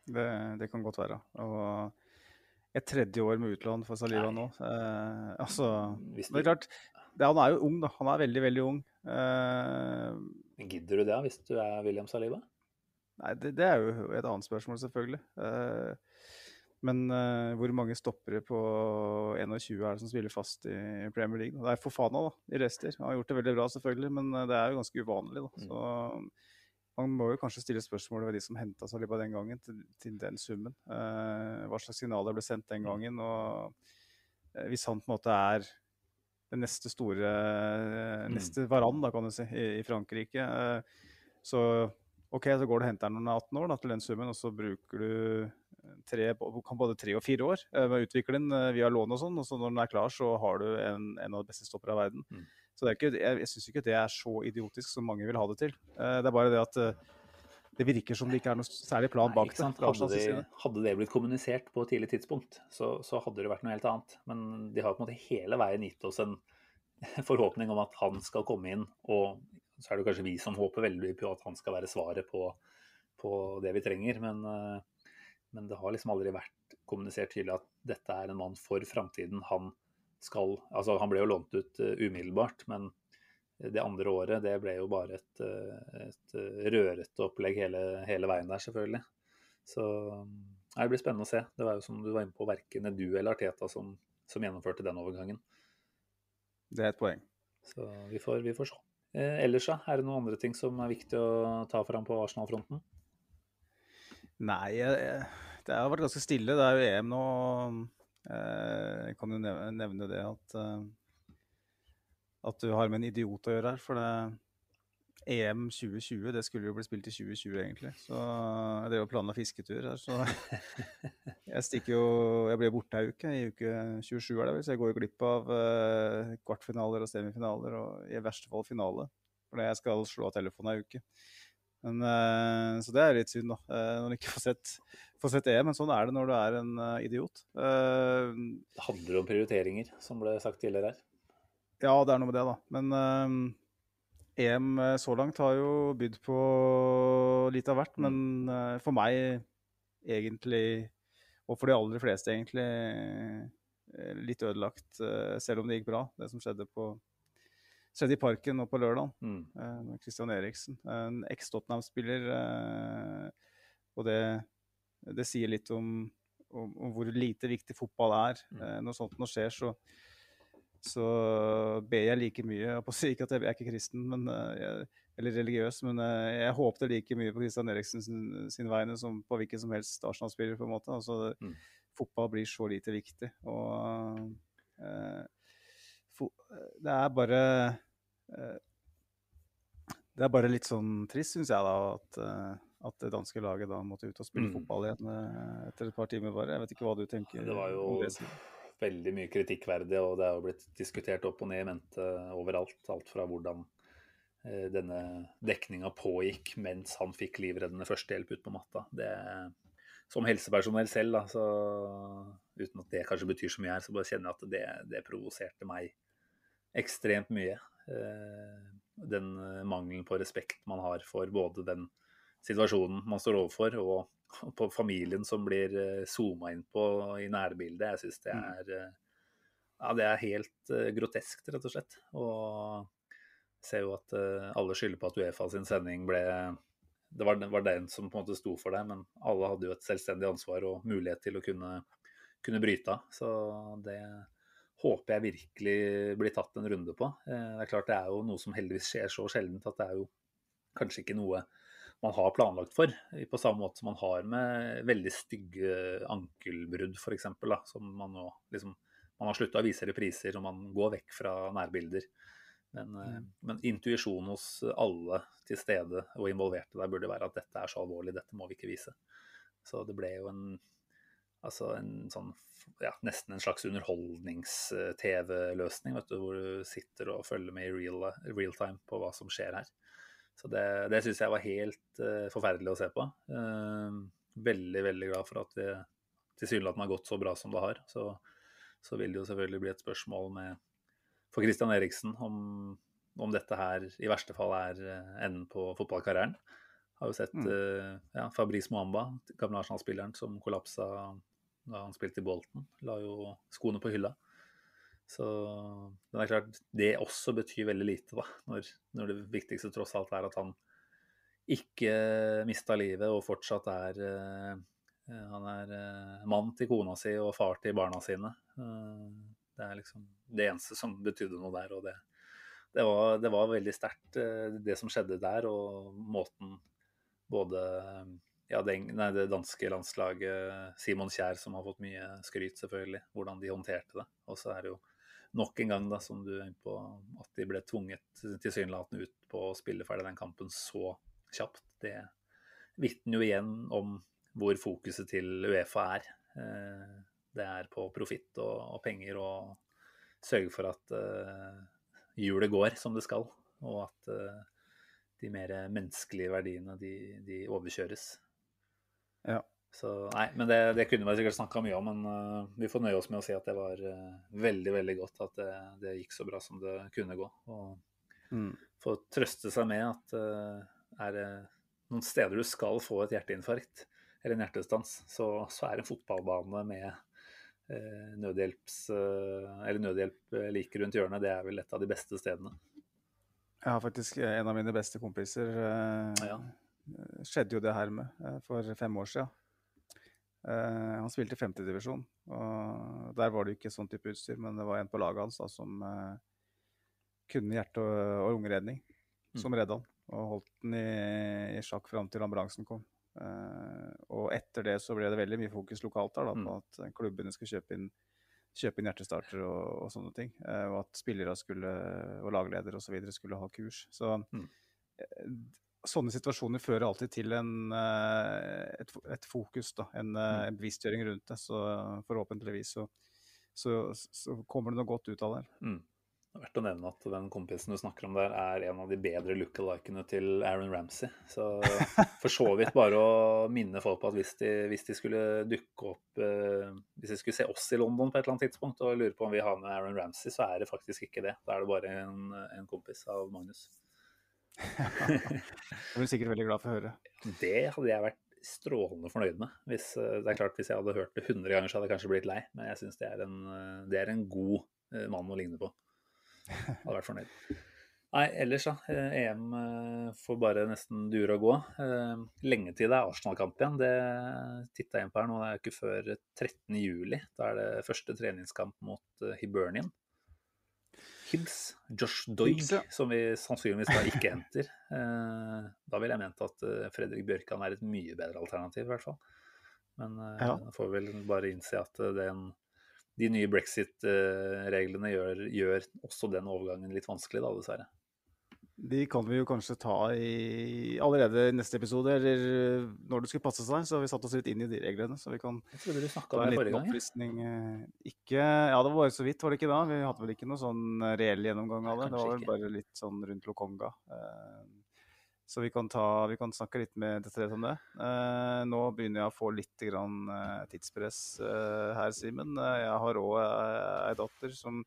Det, det kan godt være. Og et tredje år med utlån for Saliba Nei. nå eh, Altså, det er klart det, Han er jo ung, da. Han er veldig, veldig ung. Eh, gidder du det hvis du er William Saliba? nei, det, det er jo et annet spørsmål, selvfølgelig. Uh, men uh, hvor mange stoppere på 21 er det som spiller fast i Premier League? Det er Fofana da, i rester. Han har gjort det veldig bra, selvfølgelig, men eh, det er jo ganske uvanlig. da. Mm. Så man må jo kanskje stille spørsmål ved de som henta Saliba den gangen, til, til den summen. Uh, hva slags signaler ble sendt den gangen? og Hvis han på en måte er den neste store eh, Mm. Neste Varan, da, kan du si, i, i Frankrike. eh, så OK, så går du og henter noen når han er 18 år da, til den summen, og så bruker du tre, kan både tre og fire år eh, med å utvikle den eh, via lån og sånn. Og så når den er klar, så har du en, en av de beste stoppere av verden. Mm. Så det ikke, jeg, jeg syns ikke det er så idiotisk som mange vil ha det til. Eh, Det er bare det at eh, det virker som det ikke er noe særlig plan bak det. Hadde, det, hadde det blitt kommunisert på et tidlig tidspunkt, så, så hadde det vært noe helt annet. Men de har på en måte hele veien gitt oss en *laughs* forhåpning om at han skal komme inn. Og så er det kanskje vi som håper veldig på at han skal være svaret på, på det vi trenger. Men, eh, men det har liksom aldri vært kommunisert tydelig at dette er en mann for framtiden. Han skal Altså, han ble jo lånt ut eh, umiddelbart, men det andre året det ble jo bare et, eh, et eh, rørete opplegg hele, hele veien der, selvfølgelig. Så det blir spennende å se. Det var jo som du var inne på, verken du eller Arteta som, som gjennomførte den overgangen. Det er et poeng. Så vi får, vi får se. Eh, ellers, da? Er det noen andre ting som er viktig å ta fram på Arsenal-fronten? Nei, det har vært ganske stille. Det er jo EM nå. Eh, Jeg kan jo nevne det at eh, at du har med en idiot å gjøre her. For det EM 2020 det skulle jo bli spilt i 2020, egentlig. Så jeg drev og planla fisketur her, så *laughs* jeg stikker jo Jeg blir borte ei uke. I uke 27 er det vel, så jeg går jo glipp av eh, kvartfinaler og semifinaler, og i verste fall finale. Fordi jeg skal slå av telefonen ei uke. Men, eh, så det er litt synd, da. eh, når du ikke får sett, får sett EM. Men sånn er det når du er en eh, idiot. Eh, Det handler om prioriteringer, som ble sagt tidligere her. Ja, det er noe med det, da. Men uh, EM eh, så langt har jo bydd på litt av hvert. Men uh, for meg egentlig, og for de aller fleste egentlig, litt ødelagt. Uh, selv om det gikk bra, det som skjedde på skjedde i Parken nå på lørdag Mm. Christian Eriksen. En eks-Tottenham-spiller. og det, det sier litt om, om, om hvor lite viktig fotball er. Mm. Når sånt nå skjer, så, så ber jeg like mye. Jeg, på ikke at jeg, jeg er ikke kristen men, jeg, eller religiøs, men eh, jeg håpte like mye på Christian Eriksen sin, sin vegne som på hvilken som helst Arsenal-spiller. på en måte. Altså, Mm. Fotball blir så lite viktig. Og eh, det er bare eh, Det er bare litt sånn trist, syns jeg, da, at, at det danske laget da måtte ut og spille Mm. fotball igjen etter et par timer bare. Jeg vet ikke hva du tenker Det var jo om det. Veldig mye kritikkverdig, og det er jo blitt diskutert opp og ned i mente overalt. Alt fra hvordan eh, denne dekninga pågikk mens han fikk livreddende førstehjelp ut på matta. Det, som helsepersonell selv, da, så uten at det kanskje betyr så mye her, så bare kjenner jeg at det, det provoserte meg ekstremt mye. Eh, den eh, mangelen på respekt man har for både den situasjonen man står overfor, og *laughs* på familien som blir uh, zooma inn på i nærbildet. Jeg syns det er eh, Ja, det er helt grotesk, groteskt, rett og slett. Og jeg ser jo at eh, alle skylder på at Uefa sin sending ble Det var, var den som på en måte sto for det, men alle hadde jo et selvstendig ansvar og mulighet til å kunne, kunne bryte av. Så det håper jeg virkelig blir tatt en runde på. Eh, det er klart det er jo noe som heldigvis skjer så sjeldent at det er jo kanskje ikke noe man har planlagt for. På samme måte som man har med veldig stygge ankelbrudd, f.eks. Som man nå liksom Man har slutta å vise repriser, og man går vekk fra nærbilder. Men, mm. men intuisjonen hos alle til stede og involverte der burde være at dette er så alvorlig, dette må vi ikke vise. Så det ble jo en altså en sånn ja, nesten en slags underholdnings-TV-løsning, vet du, hvor du sitter og følger med i real, real time på hva som skjer her. Så det, det syns jeg var helt uh, forferdelig å se på. Uh, veldig, veldig glad for at det tilsynelatende har gått så bra som det har. Så, så vil det jo selvfølgelig bli et spørsmål med, for Christian Eriksen om, om dette her i verste fall er uh, enden på fotballkarrieren. Har jo sett Mm. uh, ja, Fabrice Moamba, gamle Arsenal-spilleren som kollapsa da han spilte i Bolten. la jo skoene på hylla. Så det er klart, det også betyr veldig lite, da. Når, når det viktigste tross alt er at han ikke mista livet og fortsatt er uh, Han er uh, mann til kona si og far til barna sine. Uh, det er liksom det eneste som betydde noe der. Og det, det, var, det var veldig sterkt, det som skjedde der, og måten både ja, det, nei, det danske landslaget, Simon Kjær, som har fått mye skryt, selvfølgelig, hvordan de håndterte det. Og så er det jo nok en gang, da, som du er inne på, at de ble tvunget tilsynelatende ut på å spille ferdig den kampen så kjapt. Det vitner jo igjen om hvor fokuset til Uefa er. Eh, Det er på profitt og, penger og sørge for at eh, hjulet går som det skal, og at eh, de mer menneskelige verdiene de, de overkjøres. Ja. Så nei, men det, det kunne vi sikkert snakka mye om, men uh, vi får nøye oss med å si at det var uh, veldig, veldig godt at det, det gikk så bra som det kunne gå. Og Mm. få trøste seg med at uh, er det noen steder du skal få et hjerteinfarkt eller en hjertestans, så, så er en fotballbane med nødhjelps, eller nødhjelp like rundt hjørnet, det er vel et av de beste stedene. Jeg har faktisk en av mine beste kompiser Ja. skjedde jo det her med for fem år siden. Eh, han spilte i femtedivisjon, og der var det jo ikke sånn type utstyr, men det var en på laget hans da, som uh, kunne hjerte- og, og lungeredning, som redda han. Og holdt den i, i sjakk fram til ambulansen kom. Uh, og etter det så ble det veldig mye fokus lokalt der da, på at klubbene skulle kjøpe inn, kjøpe inn hjertestarter og, og sånne ting. Og at spillere skulle, og lagledere osv. skulle ha kurs. Så Mm. Eh, sånne situasjoner fører alltid til en, eh, et, et fokus, da, en, eh, en bevisstgjøring rundt det. Så forhåpentligvis så, så, så kommer det noe godt ut av det. Mm. Det er verdt å nevne at den kompisen du snakker om der, er en av de bedre lookalikene til Aaron Ramsey. Så for så vidt bare å minne folk på at hvis de, hvis de skulle dukke opp eh, Hvis de skulle se oss i London på et eller annet tidspunkt og lure på om vi har med Aaron Ramsey, så er det faktisk ikke det. Da er det bare en, en kompis av Magnus. Jeg blir sikkert veldig glad for å høre. Det hadde jeg vært strålende fornøyd med. Hvis, eh, det er klart, hvis jeg hadde hørt det 100 ganger, så hadde jeg kanskje blitt lei. Men jeg syns det, eh, det er en god eh, mann å ligne på. Hadde vært fornøyd. Nei, ellers da. EM får bare nesten dure og gå. Lenge til det er Arsenal-kamp igjen. Det titta jeg inn på her nå. Det er ikke før 13. juli. Da er det første treningskamp mot Hibernian. Hibs, Josh Doig, ja. som vi sannsynligvis da ikke henter. Eh, Da ville jeg ment at eh, Fredrik Bjørkan er et mye bedre alternativ, i hvert fall. Men eh, Ja. får vi vel bare innse at eh, den, de nye brexit-reglene gjør, gjør også den overgangen litt vanskelig, da, dessverre. De kan vi jo kanskje ta i allerede i neste episode, eller når det skulle passe seg. Så har vi satt oss litt inn i de reglene, så vi kan Jeg trodde du snakka om det forrige gang. eh, Ikke Ja, det var så vidt, var det ikke da? Vi hadde vel ikke noe sånn eh, reell gjennomgang av det. Det var vel ikke. bare litt sånn rundt Lokonga. Eh, Så vi kan, ta, vi kan snakke litt med detaljert om det. Eh, Nå begynner jeg å få litt eh, tidspress eh, her, Simen. Eh, Jeg har òg ei datter som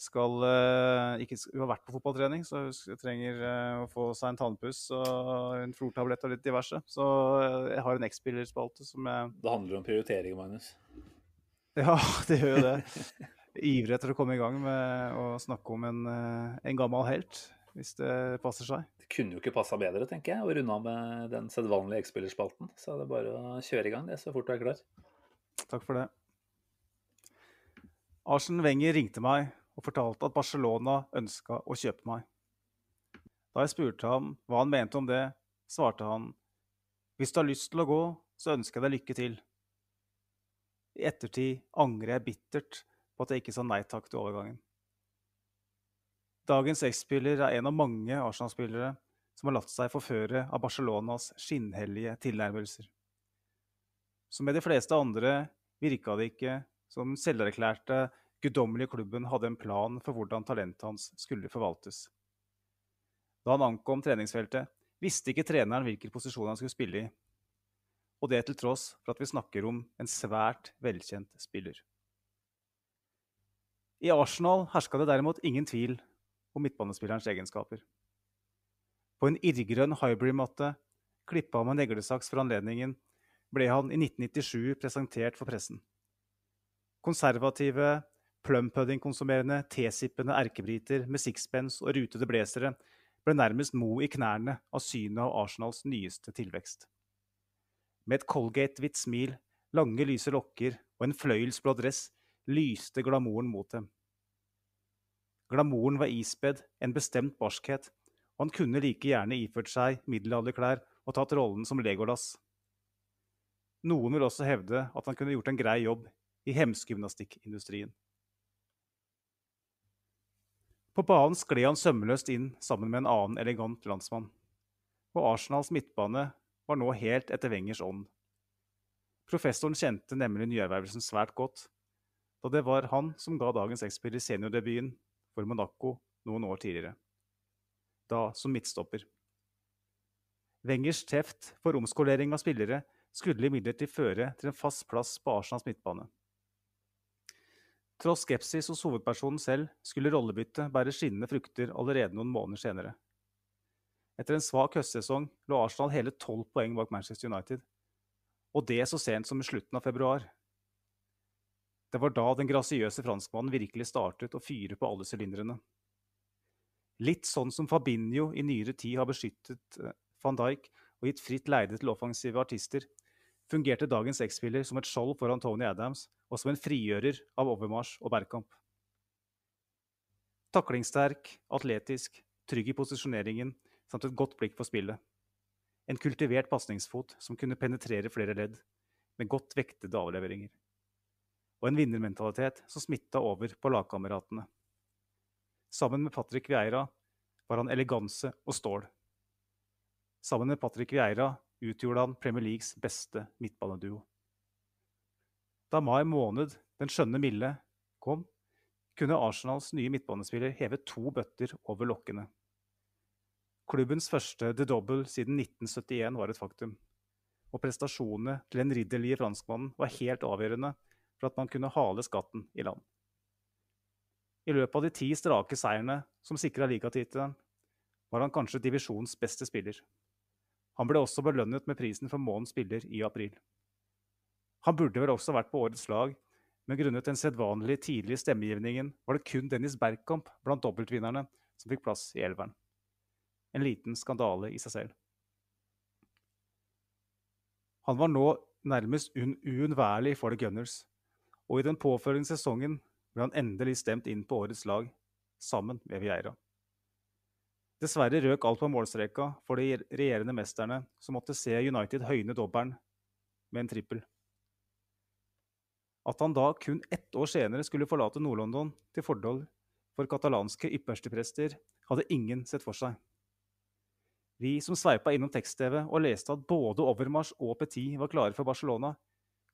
skal eh, ikke, Hun har vært på fotballtrening, så hun trenger eh, å få seg en tannpuss og en flortablett og litt diverse. Så eh, jeg har en X-spillerspalte som jeg Det handler om prioritering, Magnus. *laughs* ja, det gjør jo det. Ivrig etter å komme i gang med å snakke om en, en gammel helt, hvis det passer seg. Det kunne jo ikke passa bedre, tenker jeg, å runde av med den sedvanlige X-spillerspalten. Så det er bare å kjøre i gang det så fort du er klar. Takk for det. Arsen Wenger ringte meg og fortalte at Barcelona ønska å kjøpe meg. Da jeg spurte ham hva han mente om det, svarte han hvis du har lyst til å gå, så ønsker jeg deg lykke til. I ettertid angrer jeg bittert på at jeg ikke sa nei takk til overgangen. Dagens X-spiller er en av mange Arsenal-spillere som har latt seg forføre av Barcelonas skinnhellige tilnærmelser. Som med de fleste andre virka det ikke som selverklærte, guddommelige klubben hadde en plan for hvordan talentet hans skulle forvaltes. Da han ankom treningsfeltet, visste ikke treneren hvilken posisjon han skulle spille i. Og det til tross for at vi snakker om en svært velkjent spiller. I Arsenal herska det derimot ingen tvil om midtbanespillerens egenskaper. På en irrgrønn hybrid-matte klippa med neglesaks for anledningen, ble han i 1997 presentert for pressen. Konservative, plumpudding-konsumerende, tesippende erkebriter med sixpence og rutede blazere ble nærmest mo i knærne av synet av Arsenals nyeste tilvekst. Med et Colgate-hvitt smil, lange, lyse lokker og en fløyelsblå dress lyste glamouren mot dem. Glamouren var ispedd en bestemt barskhet, og han kunne like gjerne iført seg middelalderklær og tatt rollen som Legolas. Noen vil også hevde at han kunne gjort en grei jobb i hemsgymnastikkindustrien. På banen skled han sømløst inn sammen med en annen elegant landsmann. Og Arsenals midtbane var nå helt etter Wengers ånd. Professoren kjente nemlig nyervervelsen svært godt, da det var han som ga dagens X-spiller seniordebuten for Monaco noen år tidligere. Da som midtstopper. Wengers teft for omskolering av spillere skulle imidlertid føre til en fast plass på Arsenals midtbane. Tross skepsis hos hovedpersonen selv skulle rollebyttet bære skinnende frukter allerede noen måneder senere. Etter en svak høstsesong lå Arsenal hele tolv poeng bak Manchester United, og det så sent som i slutten av februar. Det var da den grasiøse franskmannen virkelig startet å fyre på alle sylindrene. Litt sånn som Fabinho i nyere tid har beskyttet eh, van Dijk og gitt fritt leide til offensive artister, fungerte dagens X-spiller som et skjold for Tony Adams og som en frigjører av Overmars og Bergkamp. Taklingssterk, atletisk, trygg i posisjoneringen samt et godt blikk for spillet. En kultivert pasningsfot som kunne penetrere flere ledd, med godt vektede avleveringer. Og en vinnermentalitet som smitta over på lagkameratene. Sammen med Patrick Vieira var han eleganse og stål. Sammen med Patrick Vieira utgjorde han Premier Leagues beste midtbaneduo. Da mai måned, den skjønne milde, kom, kunne Arsenals nye midtbanespiller heve to bøtter over lokkene. Klubbens første The Double siden 1971 var et faktum, og prestasjonene til den ridderlige franskmannen var helt avgjørende for at man kunne hale skatten i land. I løpet av de ti strake seierne som sikra ligatittelen, var han kanskje divisjonens beste spiller. Han ble også belønnet med prisen for månedens spiller i april. Han burde vel også vært på årets lag, men grunnet den sedvanlige tidlige stemmegivningen var det kun Dennis Bergkamp blant dobbeltvinnerne som fikk plass i elveren. En liten skandale i seg selv. Han var nå nærmest un uunnværlig for The Gunners, og i den påfølgende sesongen ble han endelig stemt inn på årets lag, sammen med Vieira. Dessverre røk alt på målstreka for de regjerende mesterne, som måtte se United høyne dobbelen med en trippel. At han da kun ett år senere skulle forlate Nord-London til fordel for katalanske yppersteprester, hadde ingen sett for seg. Vi som sveipa innom tekst-TV og leste at både Overmars og Petit var klare for Barcelona,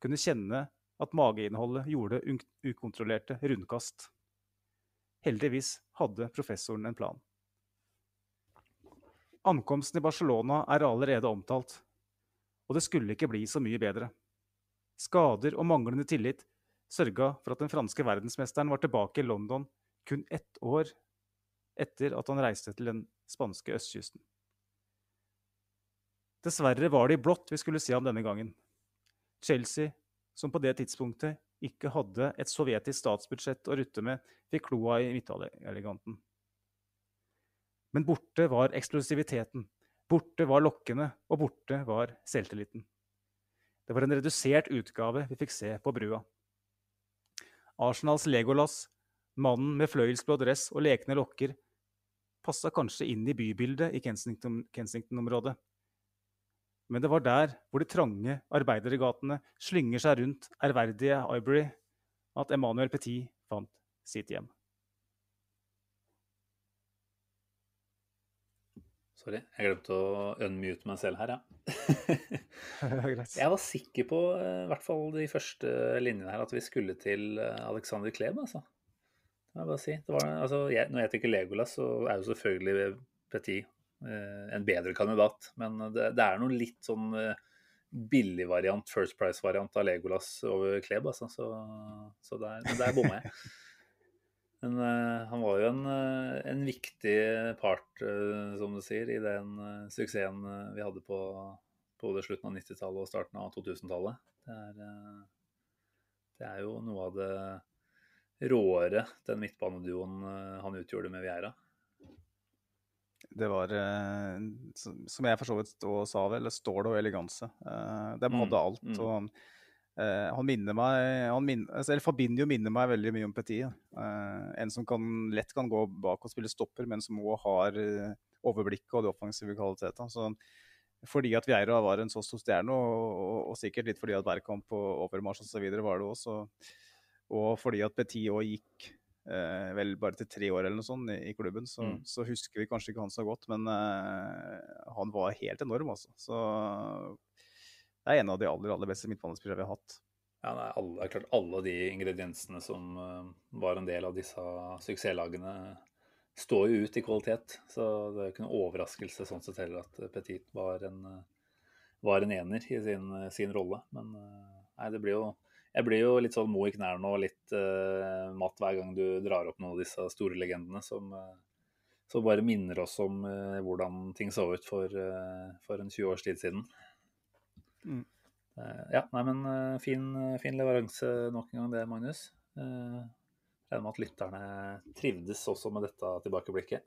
kunne kjenne at mageinnholdet gjorde ukontrollerte rundkast. Heldigvis hadde professoren en plan. Ankomsten i Barcelona er allerede omtalt, og det skulle ikke bli så mye bedre. Skader og manglende tillit sørga for at den franske verdensmesteren var tilbake i London kun ett år etter at han reiste til den spanske østkysten. Dessverre var det i blått vi skulle se ham denne gangen. Chelsea, som på det tidspunktet ikke hadde et sovjetisk statsbudsjett å rutte med, fikk kloa i midteleganten. Men borte var eksklusiviteten, borte var lokkene, og borte var selvtilliten. Det var en redusert utgave vi fikk se på brua. Arsenals Legolas, mannen med fløyelsblå dress og lekne lokker, passa kanskje inn i bybildet i Kensington-området. Men det var der hvor de trange arbeidergatene slynger seg rundt ærverdige Ivory, at Emmanuel Petit fant sitt hjem. Sorry, jeg glemte å unmute meg selv her, ja. *laughs* jeg var sikker på, eh, i hvert fall de første linjene her, at vi skulle til eh, Alexander Kleb, altså. Det må jeg bare si. Var, altså, jeg, når jeg tenker Legolas, så er jo selvfølgelig Petit eh, en bedre kandidat. Men det, det er noe litt sånn billig variant, First Price-variant av Legolas over Kleb, altså. Så, så der, der bomma jeg. *laughs* Men uh, han var jo en, uh, en viktig part, uh, som du sier, i den suksessen vi hadde på både slutten av 90-tallet og starten av 2000-tallet. Det, det, er jo noe av det råere den midtbaneduoen han utgjorde med Vieira. Det var, som jeg for så vidt sa vel, stål og eleganse. De hadde mm, alt. Mm. og Uh, han minner meg han min, altså, eller Fabinho minner meg veldig mye om Petit. Uh, en som kan, lett kan gå bak og spille stopper, men som òg har uh, overblikket og de offensive kvalitetene. Så, fordi at Vieira var en så stor stjerne, og, og, og, sikkert litt fordi at Bergkamp og Overmars osv. var det også, og fordi at Petit òg gikk vel bare til tre år eller noe sånt i, i klubben, så, mm. så, husker vi kanskje ikke han så godt, men han var helt enorm, altså. Så er en av de aller, aller beste midtbanespillerne vi har hatt. Ja, er, alle, det er, klart alle de ingrediensene som uh, var en del av disse suksesslagene, står jo ut i kvalitet. Så det er jo ikke noen overraskelse sånn sett heller at Petit var en, uh, var en ener i sin, sin rolle. Men uh, nei, det blir jo jeg blir jo litt sånn mo i knærne og litt matt hver gang du drar opp noen av disse store legendene som, som bare minner oss om hvordan ting så ut for, for en 20 års tid siden. Mm. Eh, ja, nei, men eh, fin, fin, leveranse nok en gang det, Magnus. Uh, regner med at lytterne trivdes også med dette tilbakeblikket.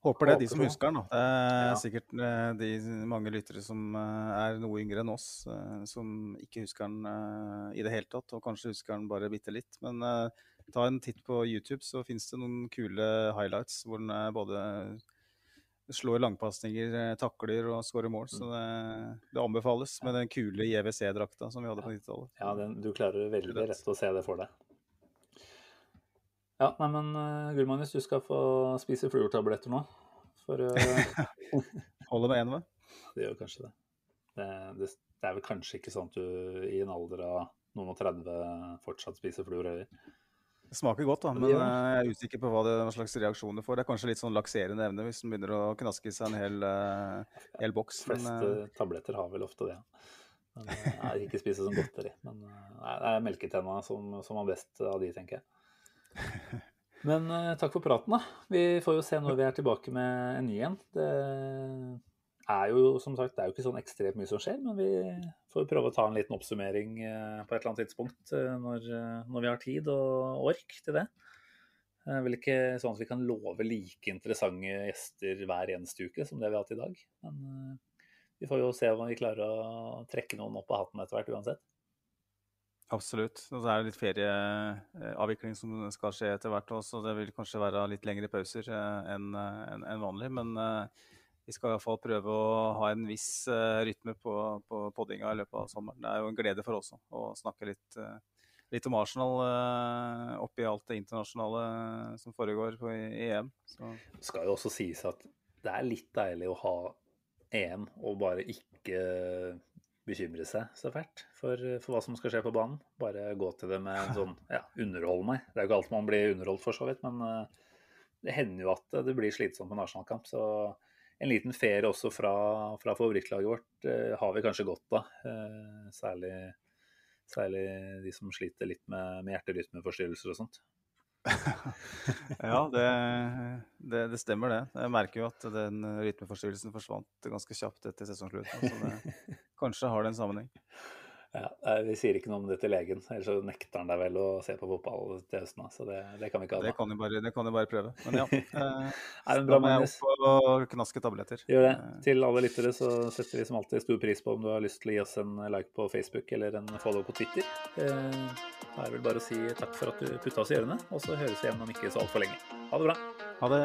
Håper det, de som husker den. Det er ja. sikkert de mange lyttere som er noe yngre enn oss, som ikke husker den i det hele tatt, og kanskje husker den bare bitte litt. Men ta en titt på YouTube, så finnes det noen kule highlights hvor den er både slår langpasninger, eh, takler og skårer mål. Så det, det, anbefales med den kule JWC-drakta som vi hadde på 90-tallet. Ja, den, du klarer veldig rett å se det for deg. Ja, nei, men uh, Gullmagnus, du skal få spise fluortabletter nå. For uh... *laughs* Holder med én, hva? Det gjør kanskje det. Det, det. det, er vel kanskje ikke sånn at du i en alder av noen og 30 fortsatt spiser fluor heller? Det smaker godt, da, men eh, jeg er usikker på hva, det, hva slags reaksjon du får. Det er kanskje litt sånn lakserende evne hvis den begynner å knaske i seg en hel, uh, hel boks. De fleste men, uh, tabletter har vel ofte det. Men, jeg ikke spise som godteri. Men det er melketenna som, som er best av de, tenker jeg. *laughs* Men uh, takk for praten, da. Vi får jo se når vi er tilbake med en ny en. Det er jo som sagt det er jo ikke sånn ekstremt mye som skjer, men vi får prøve å ta en liten oppsummering eh, på et eller annet tidspunkt eh, når, eh, når vi har tid og ork til det. Det er vel ikke sånn at vi kan love like interessante gjester hver eneste uke som det vi har hatt i dag. Men vi får jo se om vi klarer å trekke noen opp av hatten etter hvert uansett. Absolutt. Og så er det litt ferieavvikling som skal skje etter hvert også. Det vil kanskje være litt lengre pauser enn vanlig. Men vi skal i hvert fall prøve å ha en viss uh, rytme på, på poddinga i løpet av sommeren. Det er jo en glede for oss å snakke litt, uh, litt om Arsenal uh, oppi alt det internasjonale som foregår på EM. Så. Det skal jo også sies at det er litt deilig å ha EM og bare ikke bekymre seg så fælt for, for, hva som skal skje på banen. Bare gå til det med en *laughs* sånn ja, underhold meg. Det er jo ikke alt man blir underholdt for så vidt, men det hender jo at det blir slitsomt med nasjonalkamp. Så en liten ferie også fra, fra favorittlaget vårt eh, har vi kanskje godt av. Eh, særlig, særlig, de som sliter litt med, med hjerterytmeforstyrrelser og sånt. *laughs* ja, det, det, det, stemmer det. Jeg merker jo at den rytmeforstyrrelsen forsvant ganske kjapt etter sesongslutten. Så det, *laughs* kanskje har det en sammenheng. Ja, Vi sier ikke noe om det til legen, ellers så nekter han deg vel å se på fotball til høsten. Så det, det, kan vi ikke ha. Det kan, bare, det kan bare prøve. Men ja. *laughs* Eh, er bra, må jeg opp og knaske tabletter. Gjør det. Eh. Til alle lyttere så setter vi som alltid stor pris på om du har lyst til å gi oss en like på Facebook eller en follow på Twitter. Eh, da er det vel bare å si takk for at du putta oss i ørene, og så høres vi igjen om ikke så altfor lenge. Ha det bra. Ha det.